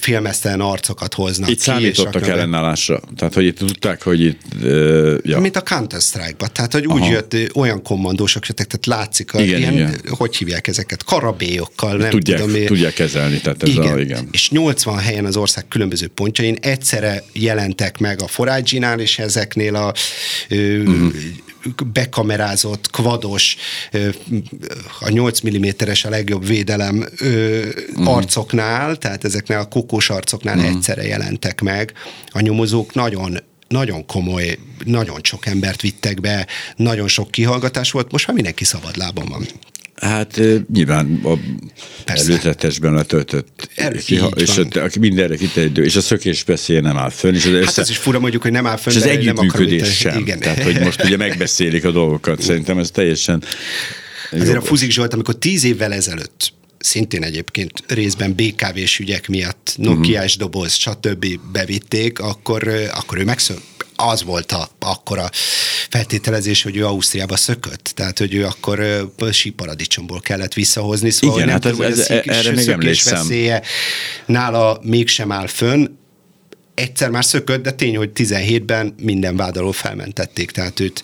filmesztelen arcokat hoznak Itt ki, számítottak ellenállásra. Tehát, hogy itt tudták, hogy itt... Uh, ja. Mint a Counter-Strike-ba. Tehát, hogy úgy Aha. jött, olyan kommandósok jöttek, tehát látszik, a, igen, ilyen, igen. hogy hívják ezeket, karabélyokkal, nem tudják, tudom. Tudják kezelni, tehát ez igen. A, igen. És 80 helyen az ország különböző pontjain egyszerre jelentek meg a forágyinál, és ezeknél a uh-huh bekamerázott, kvados, a 8 mm-es a legjobb védelem mm. arcoknál, tehát ezeknél a kokós arcoknál mm. egyszerre jelentek meg. A nyomozók nagyon nagyon komoly, nagyon sok embert vittek be, nagyon sok kihallgatás volt, most már mindenki szabad lábon van. Hát nyilván a előzetesben letöltött, kiha, és a, aki mindenre kiterjedő, és a szökés beszélje nem áll fönn. És az hát ez is fura mondjuk, hogy nem áll fönn, és az együttműködés sem. Igen. Tehát, hogy most ugye megbeszélik a dolgokat, szerintem ez teljesen Azért a Fuzik Zsolt, amikor tíz évvel ezelőtt szintén egyébként részben BKV-s ügyek miatt Nokia-s doboz, stb. bevitték, akkor, akkor ő megszönt az volt a, akkor a feltételezés, hogy ő Ausztriába szökött. Tehát, hogy ő akkor síparadicsomból kellett visszahozni. Szóval Igen, nem hát tudom, ez, ez, erre még emlékszem. veszélye nála mégsem áll fönn, egyszer már szökött, de tény, hogy 17-ben minden vádaló felmentették, tehát őt,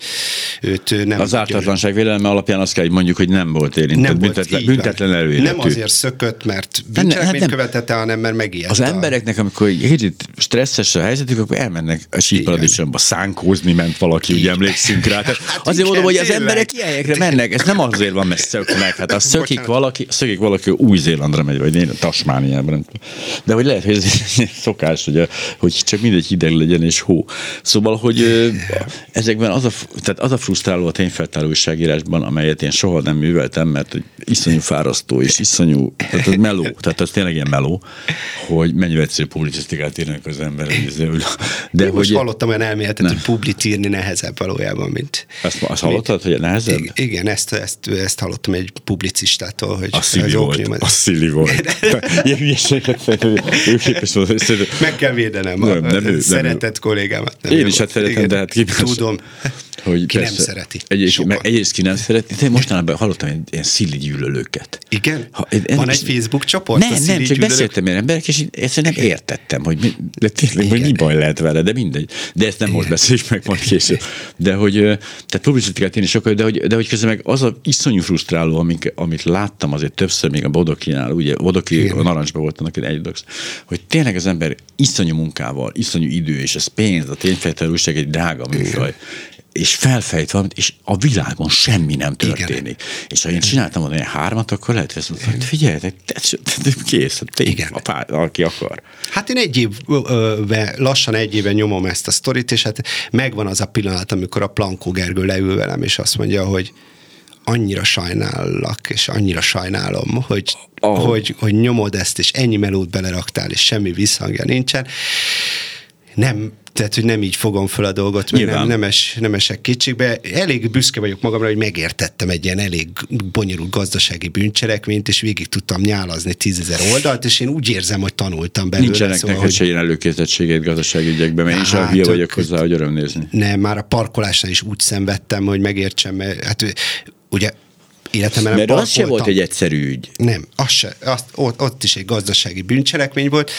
őt nem... Az ártatlanság vélelme alapján azt kell, hogy mondjuk, hogy nem volt érintett, nem büntetlen, volt, büntetlen előéletű. Nem azért szökött, mert bűncselekményt hát követette, hanem mert megijedt. Az a... embereknek, amikor egy kicsit stresszes a helyzetük, akkor elmennek a síparadicsomba szánkózni, ment valaki, ugye emlékszünk rá. Tehát hát azért mondom, hogy az emberek ilyen helyekre mennek, ez nem azért van, mert szöknek. Hát a szökik valaki, szökik valaki Új-Zélandra megy, vagy én Tasmániában. De hogy lehet, hogy ez [LAUGHS] szokás, hogy a, hogy csak mindegy hideg legyen és hó. Szóval, hogy ezekben az a, tehát az a frusztráló a tényfeltáró újságírásban, amelyet én soha nem műveltem, mert iszonyú fárasztó és iszonyú, tehát ez meló, tehát ez tényleg ilyen meló, hogy mennyire egyszerű publicisztikát írnak az ember. De én hogy most hallottam olyan elméletet, hogy publit írni nehezebb valójában, mint... Azt, azt hallottad, hogy nehezebb? Igen, ezt, ezt, ezt hallottam egy publicistától, hogy... A szili volt, a szili volt. [LAUGHS] Ilyen hülyeséget szerintem, Meg kell védenem nem, Nem, nem ő, nem szeretett kollégámat. Nem Én is hát szeretem, Igen, de hát ki- Tudom, hogy ki nem szereti. Sokan. meg egyrészt ki nem szereti, de mostanában hallottam ilyen, ilyen szili gyűlölőket. Igen? Ha, én- Van egy Facebook csoport? Nem, nem, csak gyűlölők? beszéltem ilyen emberek, és egyszerűen nem értettem, hogy mi, de tényleg, hogy mi baj lehet vele, de mindegy. De ezt nem most beszéljük meg majd később. De hogy, tehát publicitikát én is sokkal, de hogy, de hogy közben meg az a iszonyú frusztráló, amik, amit láttam azért többször még a Bodokinál, ugye Bodoki Igen. a narancsban volt annak egy dox, hogy tényleg az ember iszonyú munkával, iszonyú idő, és ez pénz, a tényfeltár újság egy drága műfaj, és felfejt valamit, és a világon semmi nem történik. És ha én csináltam volna ilyen hármat, akkor lehet, hogy azt mondta, hogy figyeljetek, te- te- kész, tény, Igen. a pár, aki akar. Hát én egy évben, lassan egy éve nyomom ezt a sztorit, és hát megvan az a pillanat, amikor a Plankó Gergő leül velem, és azt mondja, hogy annyira sajnállak, és annyira sajnálom, hogy, Oh. hogy, hogy nyomod ezt, és ennyi melót beleraktál, és semmi visszhangja nincsen. Nem, tehát, hogy nem így fogom fel a dolgot, mert Nyilván. nem, nem, es, nem esek kétségbe. Elég büszke vagyok magamra, hogy megértettem egy ilyen elég bonyolult gazdasági bűncselekményt, és végig tudtam nyálazni tízezer oldalt, és én úgy érzem, hogy tanultam belőle. Nincsenek szóval, neked hogy se ilyen előkészítettséged gazdasági ügyekben, mert én sem Hát, hülye vagyok hozzá, hogy öröm nézni. nem, már a parkolásnál is úgy szenvedtem, hogy megértsem, mert hát ugye életemben Mert az se volt egy egyszerű ügy. Nem, az se, azt, ott, ott is egy gazdasági bűncselekmény volt.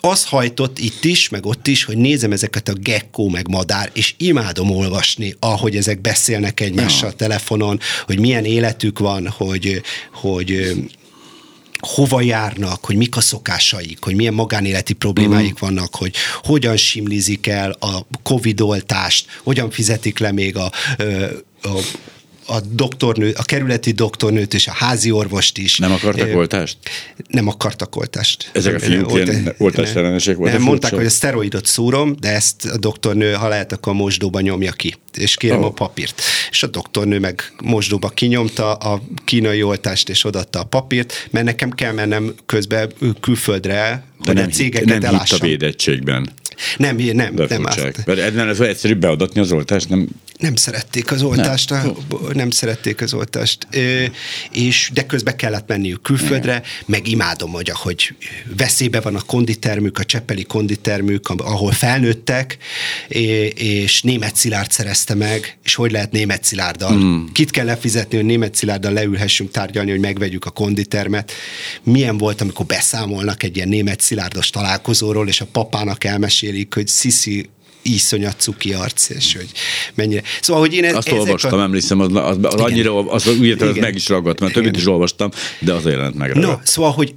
Az hajtott itt is, meg ott is, hogy nézem ezeket a gekkó meg madár, és imádom olvasni, ahogy ezek beszélnek egymással Ja. telefonon, hogy milyen életük van, hogy, hogy hova járnak, hogy mik a szokásaik, hogy milyen magánéleti problémáik Mhm. vannak, hogy hogyan simlizik el a Covid oltást, hogyan fizetik le még a, ö, a a doktornő, a kerületi doktornőt és a házi orvost is. Nem akartak Ö, oltást? Nem akartak oltást. Ezek a fiúk ilyen oltásellenesek voltak, Nem, mondták, hogy a szteroidot szúrom, de ezt a doktornő, ha lehet, akkor a mosdóba nyomja ki, és kérem Ó. a papírt. És a doktornő meg mosdóba kinyomta a kínai oltást, és odatta a papírt, mert nekem kell mennem közben külföldre, De hogy nem, a cégeket nem hitt a védettségben. Nem, nem, De nem, azt, ennél az egyszerűbb beadatni az oltást, nem nem szerették az oltást, Nem. nem, szerették az oltást, Ö, és de közben kellett menniük külföldre, meg imádom, hogy ahogy veszélybe van a konditermük, a cseppeli konditermük, ahol felnőttek, és német szilárd szerezte meg, és hogy lehet német szilárddal. Hmm. Kit kell lefizetni, hogy német szilárddal leülhessünk tárgyalni, hogy megvegyük a konditermet. Milyen volt, amikor beszámolnak egy ilyen német szilárdos találkozóról, és a papának elmesélik, hogy Sisi iszonyat cuki arc, és hogy mennyire. Szóval, hogy én e- Azt olvastam, a... emlékszem, az, az, az annyira, az, az, úgy értem, az meg is ragadt, mert többit is olvastam, de az jelent meg. No, szóval, hogy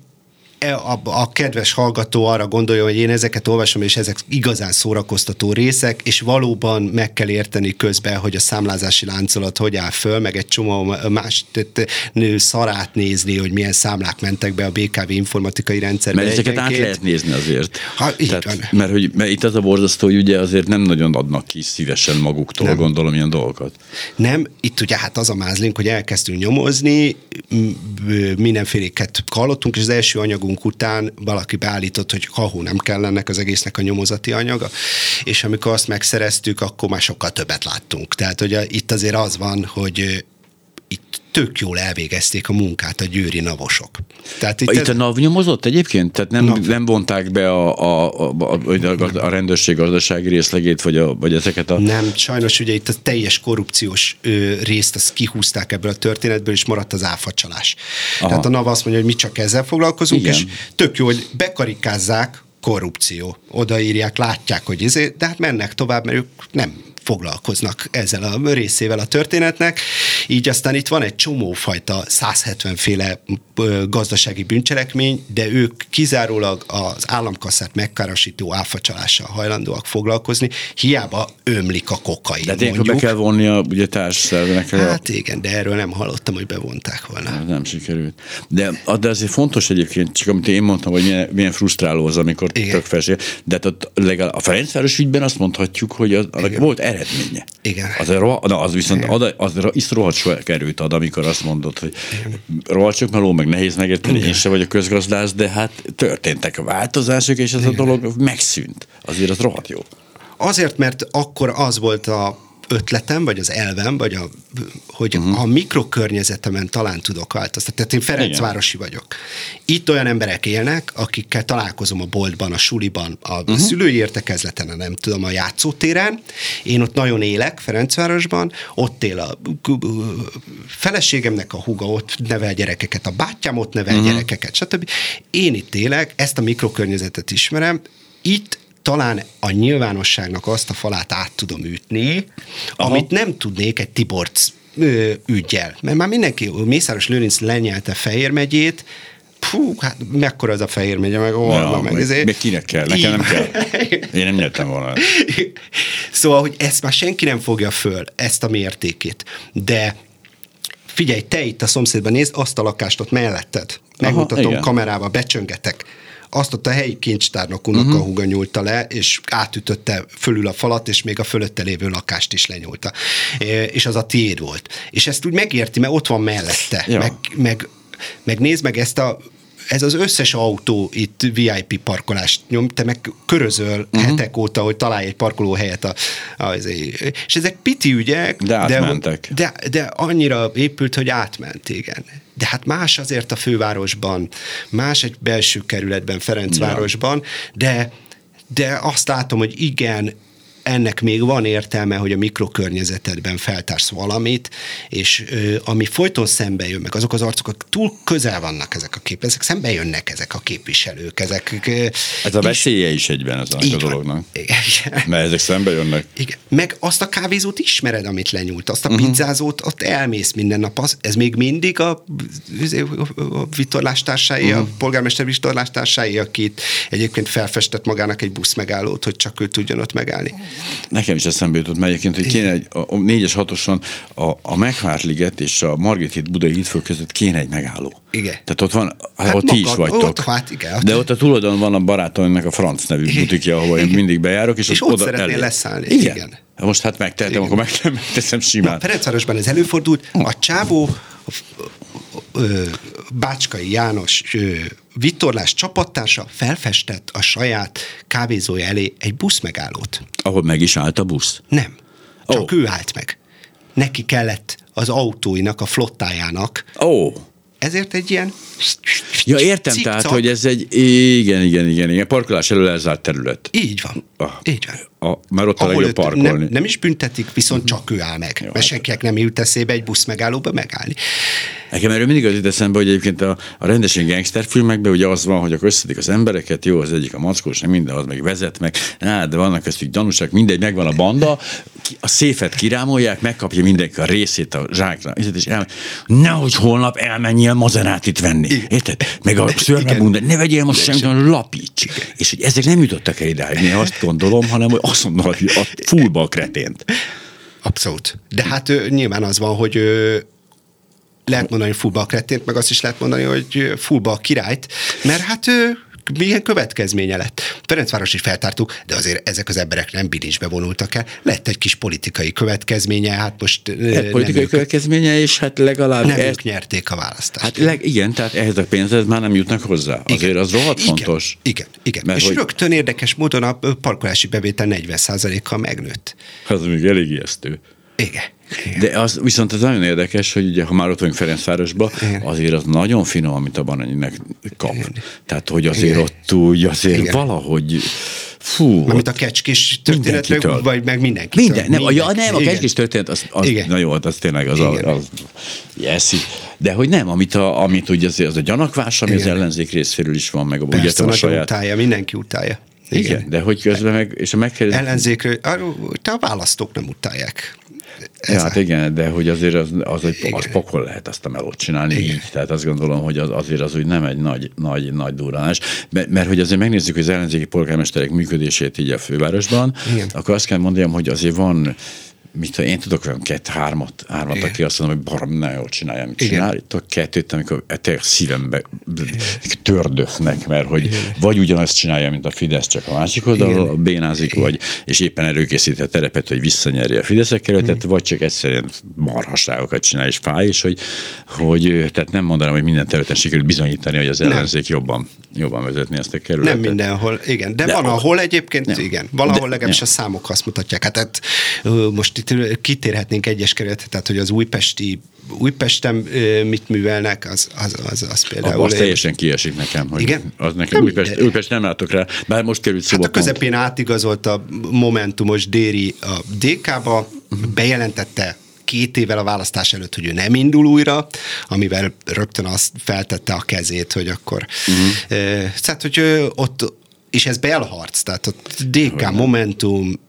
a, a kedves hallgató arra gondolja, hogy én ezeket olvasom, és ezek igazán szórakoztató részek, és valóban meg kell érteni közben, hogy a számlázási láncolat hogy áll föl, meg egy csomó más nő szarát nézni, hogy milyen számlák mentek be a BKV informatikai rendszerbe. Mert ezeket át lehet nézni azért. Ha, így van. mert, hogy, mert itt az a borzasztó, hogy ugye azért nem nagyon adnak ki szívesen maguktól, nem. Gondolom, ilyen dolgokat. Nem, itt ugye hát az a mázlink, hogy elkezdtünk nyomozni, mindenféléket hallottunk, és az első anyagunk után valaki beállított, hogy kahó nem kell ennek az egésznek a nyomozati anyaga, és amikor azt megszereztük, akkor már sokkal többet láttunk. Tehát, hogy a- itt azért az van, hogy itt tök jól elvégezték a munkát a győri navosok. Tehát itt, Itt ez, a NAV nyomozott egyébként? Tehát nem, NAV. nem vonták be a, a, a, a, a, rendőrség gazdasági részlegét, vagy, a, vagy ezeket a... Nem, sajnos ugye itt a teljes korrupciós ö, részt azt kihúzták ebből a történetből, és maradt az áfacsalás. Aha. Tehát a NAV azt mondja, hogy mi csak ezzel foglalkozunk, Igen. és tök jó, hogy bekarikázzák, korrupció. Odaírják, látják, hogy izé, de hát mennek tovább, mert ők nem foglalkoznak ezzel a részével a történetnek. Így aztán itt van egy csomófajta 170 féle gazdasági bűncselekmény, de ők kizárólag az államkasszát megkárosító áfacsalással hajlandóak foglalkozni, hiába ömlik a kokain. De ilyenkor be mondjuk. kell vonni a ugye, társszervenek. Hát igen, de erről nem hallottam, hogy bevonták volna. Nem sikerült. De, de azért fontos egyébként, csak amit én mondtam, hogy milyen, milyen frusztráló az, amikor Igen. tök felső. De ott legalább a Ferencváros ügyben azt mondhatjuk, hogy az, annak volt eredménye. Igen. Az, roha, na, az viszont ad, az is rohadt sok erőt ad, amikor azt mondod, hogy rohadt sok meló, meg nehéz megérteni, én sem vagyok közgazdász, de hát történtek a változások, és ez a dolog megszűnt. Azért az rohadt jó. Azért, mert akkor az volt a ötletem, vagy az elvem, vagy a, hogy uh-huh. a mikrokörnyezetemen talán tudok változtatni. Tehát én Ferencvárosi Igen. vagyok. Itt olyan emberek élnek, akikkel találkozom a boltban, a suliban, a uh-huh. szülői értekezleten, a nem tudom, a játszótéren. Én ott nagyon élek Ferencvárosban, ott él a feleségemnek a húga, ott nevel gyerekeket, a bátyám ott nevel uh-huh. gyerekeket, stb. Én itt élek, ezt a mikrokörnyezetet ismerem, itt talán a nyilvánosságnak azt a falát át tudom ütni, Aha. amit nem tudnék egy Tiborc ügyel. Mert már mindenki, Mészáros Lőrinc lenyelte Fehér megyét, Fú, hát mekkora az a fehér megye, meg ó, ja, meg, ezért... meg kinek kell, nekem nem kell. [LAUGHS] Én nem nyertem volna. Szóval, hogy ezt már senki nem fogja föl, ezt a mértékét. De figyelj, te itt a szomszédban nézd, azt a lakást ott melletted. Megmutatom Aha, kamerába, becsöngetek azt ott a helyi kincstárnak uh-huh. a húga nyúlta le, és átütötte fölül a falat, és még a fölötte lévő lakást is lenyúlta. És az a tiéd volt. És ezt úgy megérti, mert ott van mellette. Ja. Meg, meg, meg nézd meg ezt a ez az összes autó itt VIP parkolást nyom, te meg körözöl uh-huh. hetek óta, hogy találj egy parkolóhelyet. A, a, és ezek piti ügyek, de, átmentek. de, de, de annyira épült, hogy átment, igen. De hát más azért a fővárosban, más egy belső kerületben, Ferencvárosban, ja. de de azt látom, hogy igen, ennek még van értelme, hogy a mikrokörnyezetedben feltársz valamit, és ö, ami folyton szembe jön, meg azok az arcok, túl közel vannak ezek a képek, ezek szembe jönnek ezek a képviselők, ezek... Ö, Ez a veszélye is egyben az a dolognak. Igen. Mert ezek szembe jönnek. Igen. Meg azt a kávézót ismered, amit lenyúlt, azt a uh-huh. pizzázót, ott elmész minden nap. Az, ez még mindig a, a vitorlástársai, uh-huh. a polgármester vitorlástársai, akit egyébként felfestett magának egy busz megállót, hogy csak ő tudjon ott megállni. Nekem is eszembe jutott meg egyébként, hogy kéne egy, a 4-es 6 a, a Megvártliget és a Margit híd Budai hídfő között kéne egy megálló. Igen. Tehát ott van, hát ott ti is vagytok. Ott, hát igen, ott De ott a túloldalon van a barátomnak a Franc nevű butikja, ahol én mindig bejárok, és, és ott, ott szeretnél elé. leszállni. Igen. igen. Most hát megtehetem, akkor meg, megteszem simán. Ferencvárosban ez előfordult, a csávó Bácskai János vitorlás csapattársa felfestett a saját kávézója elé egy busz megállót. Ahol meg is állt a busz? Nem. Csak oh. ő állt meg. Neki kellett az autóinak, a flottájának. Ó. Oh ezért egy ilyen Ja, értem, Cik-cak. tehát, hogy ez egy, igen, igen, igen, igen, parkolás elől elzárt terület. Így van, ah, így van. A, mert ott Ahol a legjobb parkolni. Nem, nem is büntetik, viszont csak ő áll meg. Jó, mert hát- senkinek nem jut eszébe egy busz megállóba megállni. Nekem erről mindig az eszembe, hogy egyébként a, a rendesen gangsterfilmekben ugye az van, hogy akkor összedik az embereket, jó, az egyik a mackós, minden, az meg vezet meg, hát, de vannak köztük gyanúsak, mindegy, megvan a banda, a széfet kirámolják, megkapja mindenki a részét a zsákra, és el, nehogy holnap elmenjél Mazerátit venni. Érted? Meg a szörmebunda, ne vegyél most semmit, hanem lapíts. És hogy ezek nem jutottak el idáig, én azt gondolom, hanem hogy azt mondom, hogy a fullba a kretént. Abszolút. De hát nyilván az van, hogy lehet mondani, hogy fullba a kretént, meg azt is lehet mondani, hogy fullba a királyt, mert hát milyen következménye lett. Ferencváros is feltártuk, de azért ezek az emberek nem bilincsbe vonultak el. Lett egy kis politikai következménye, hát most... Hát politikai ők, következménye, és hát legalább... Nem ezt, ők nyerték a választást. Hát leg, igen, tehát ehhez a pénzhez már nem jutnak hozzá. Igen. Azért az rohadt igen, fontos. Igen, igen. Mert és hogy... rögtön érdekes módon a parkolási bevétel 40%-kal megnőtt. Az még elég ijesztő. Igen. De az viszont az nagyon érdekes, hogy ugye, ha már ott vagyunk Ferencvárosban, azért az nagyon finom, amit a Bananyinek kap. Igen. Tehát, hogy azért Igen. ott úgy, azért Igen. valahogy Fú, Mármint a kecskés történetre, vagy meg mindenki. Minden, nem, mindenki. ja, nem, a kecskés történet, az, az Igen. na jó, az tényleg az, Igen. az jeszi. De hogy nem, amit, a, amit ugye az, az a gyanakvás, ami Igen. az ellenzék részéről is van, meg a, Persze, ugye, a saját... utálja, mindenki utálja. Igen, Igen, de hogy közben meg, és a megkérdez... Ellenzékről, te a választók nem utálják. Ez ja, hát igen, de hogy azért az, az, egy, az pokol lehet azt a melót csinálni igen. így. Tehát azt gondolom, hogy az, azért az úgy nem egy nagy, nagy, nagy durranás. Mert, mert hogy azért megnézzük az ellenzéki polgármesterek működését így a fővárosban, igen. akkor azt kell mondjam, hogy azért van mit én tudok olyan két, hármat, hármat Igen. aki azt mondom, hogy barom, nagyon jól csinálja, amit Igen. csinál. Itt a kettőt, amikor tényleg szívembe tördöfnek, mert hogy Igen. vagy ugyanazt csinálja, mint a Fidesz, csak a másik oldalról bénázik, Igen. vagy, és éppen előkészít a terepet, hogy visszanyerje a Fideszek kerületet, vagy csak egyszerűen marhasságokat csinál, és fáj, és hogy, hogy tehát nem mondanám, hogy minden területen sikerült bizonyítani, hogy az ellenzék jobban, jobban vezetni ezt a kerületet. Nem mindenhol, igen. De, de van, ahol egyébként, nem. igen. Valahol legalábbis a számok azt mutatják. Hát, hát most itt kitérhetnénk egyes kerületet, tehát hogy az újpesti Újpesten mit művelnek, az, az, az, az például... Az teljesen kiesik nekem, hogy Igen? az nekem nem Újpest, Újpest nem látok rá, bár most került szóba Hát a közepén pont. átigazolt a Momentumos Déri a DK-ba, bejelentette két évvel a választás előtt, hogy ő nem indul újra, amivel rögtön azt feltette a kezét, hogy akkor... Uh-huh. Eh, tehát, hogy ott, és ez belharc, tehát ott DK, Momentum,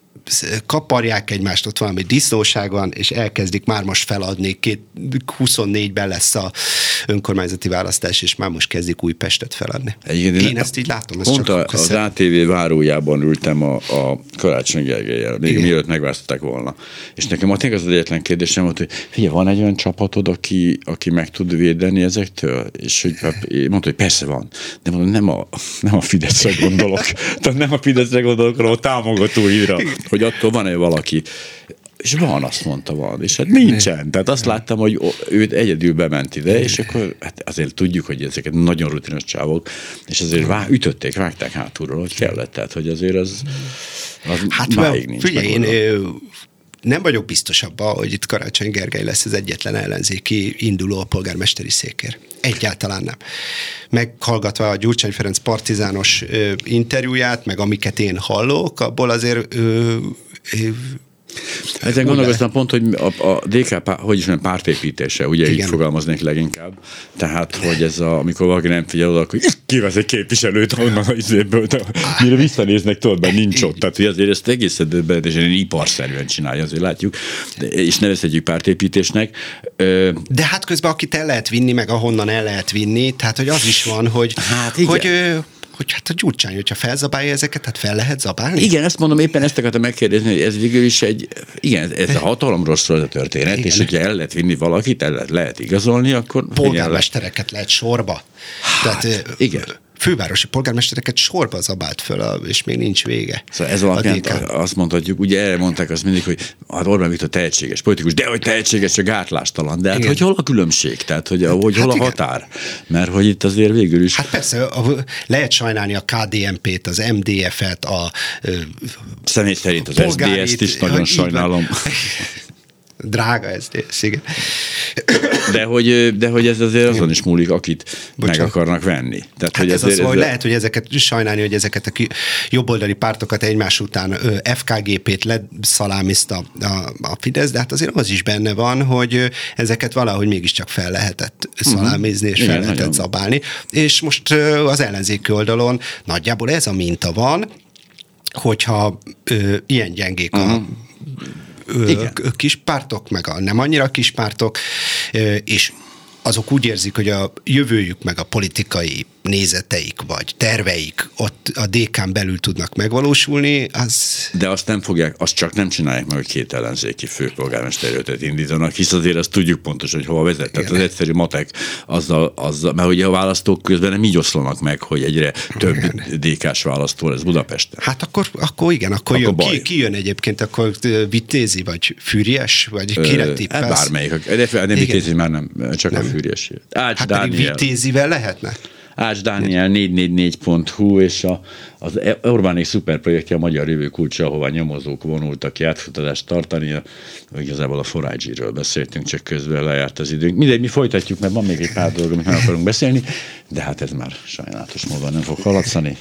kaparják egymást, ott valami disznóság van, és elkezdik már most feladni, két, 24-ben lesz a önkormányzati választás, és már most kezdik Újpestet feladni. Egyébként én, én ezt így látom. Ezt pont csak az ATV várójában ültem a, a Karácsony Gergelyel, még Igen. mielőtt megválasztották volna. És nekem a az egyetlen kérdésem volt, hogy figyelj, van egy olyan csapatod, aki, aki meg tud védeni ezektől? És hogy hát mondta, hogy persze van. De mondom, nem a, nem a Fideszre gondolok. Tehát nem a Fideszre gondolok, hanem a támogatóira hogy attól van-e valaki. És van, azt mondta, van. És hát nincsen. Tehát azt láttam, hogy őt egyedül bement ide, és akkor hát azért tudjuk, hogy ezeket nagyon rutinos csávok, és azért vá, ütötték, vágták hátulról, hogy kellett. Tehát, hogy azért az, az hát máig nincs. Figyelj, én nem vagyok biztos abban, hogy itt Karácsony Gergely lesz az egyetlen ellenzéki induló a polgármesteri székér. Egyáltalán nem. Meghallgatva a Gyurcsány Ferenc partizános ö, interjúját, meg amiket én hallok, abból azért ö, ezen gondolkoztam pont, hogy a, a DK, hogy is nem pártépítése, ugye Igen. így fogalmaznék leginkább. Tehát, hogy ez a, amikor valaki nem figyel oda, akkor kivesz egy képviselőt onnan az izéből, de mire visszanéznek, tudod, mert nincs ott. Tehát, hogy azért ezt egészen döbbenetesen iparszerűen csinálja, azért látjuk, de, és nevezhetjük pártépítésnek. De hát közben akit el lehet vinni, meg ahonnan el lehet vinni, tehát, hogy az is van, hogy, hát igen. hogy hogy hát a Gyurcsány, hogyha felzabálja ezeket, hát fel lehet zabálni? Igen, ezt mondom, éppen ezt akartam megkérdezni, hogy ez végül is egy, igen, ez a hatalomról szól a történet, igen. és hogyha el lehet vinni valakit, el lehet, lehet igazolni, akkor... Polgármestereket lehet sorba. Hát, Tehát, igen fővárosi polgármestereket sorba zabált föl, és még nincs vége. Szóval ez alapján azt mondhatjuk, ugye erre mondták azt mindig, hogy hát Orbán Viktor tehetséges politikus, de hogy tehetséges, csak gátlástalan. De hát igen. hogy hol a különbség? Tehát, hogy, hát, hogy hol hát a határ? Mert hogy itt azért végül is... Hát persze, lehet sajnálni a KDNP-t, az MDF-et, a Személy szerint az SDS-t is nagyon sajnálom. [LAUGHS] Drága ez, igen. De hogy, de hogy ez azért azon is múlik, akit Bocsánat. meg akarnak venni. Tehát, hát hogy ez az, hogy lehet, hogy ezeket sajnálni, hogy ezeket a jobboldali pártokat egymás után FKGP-t leszalámizta a, a Fidesz, de hát azért az is benne van, hogy ezeket valahogy mégiscsak fel lehetett mhm. szalámizni, és fel Igen, lehetett nagyon. zabálni. És most az ellenzéki oldalon nagyjából ez a minta van, hogyha ö, ilyen gyengék uh-huh. a mhm ö, kis pártok, meg a nem annyira kis pártok, és azok úgy érzik, hogy a jövőjük meg a politikai nézeteik vagy terveik ott a DK-n belül tudnak megvalósulni, az... De azt nem fogják, azt csak nem csinálják meg, hogy két ellenzéki főpolgármesterőtet indítanak, hisz azért azt tudjuk pontosan, hogy hova vezet. Tehát az egyszerű matek azzal, azzal, mert ugye a választók közben nem így oszlanak meg, hogy egyre több DK-s választó lesz Budapesten. Hát akkor, akkor igen, akkor, akkor jön, ki, ki, jön egyébként, akkor Vitézi, vagy Fűries, vagy kire tippelsz? Hát bármelyik, de nem Vitézi már nem, csak nem. A Fűries. Ács hát Dániel. Vitézivel lehetne? Ács Dániel 444.hu és a, az Orbáni szuperprojektje a Magyar Jövő kulcsa, ahová nyomozók vonultak ki átfutatást tartani. Igazából a forágyiről beszéltünk, csak közben lejárt az időnk. Mindegy, mi folytatjuk, mert van még egy pár dolog, amit meg akarunk beszélni, de hát ez már sajnálatos módon nem fog haladszani.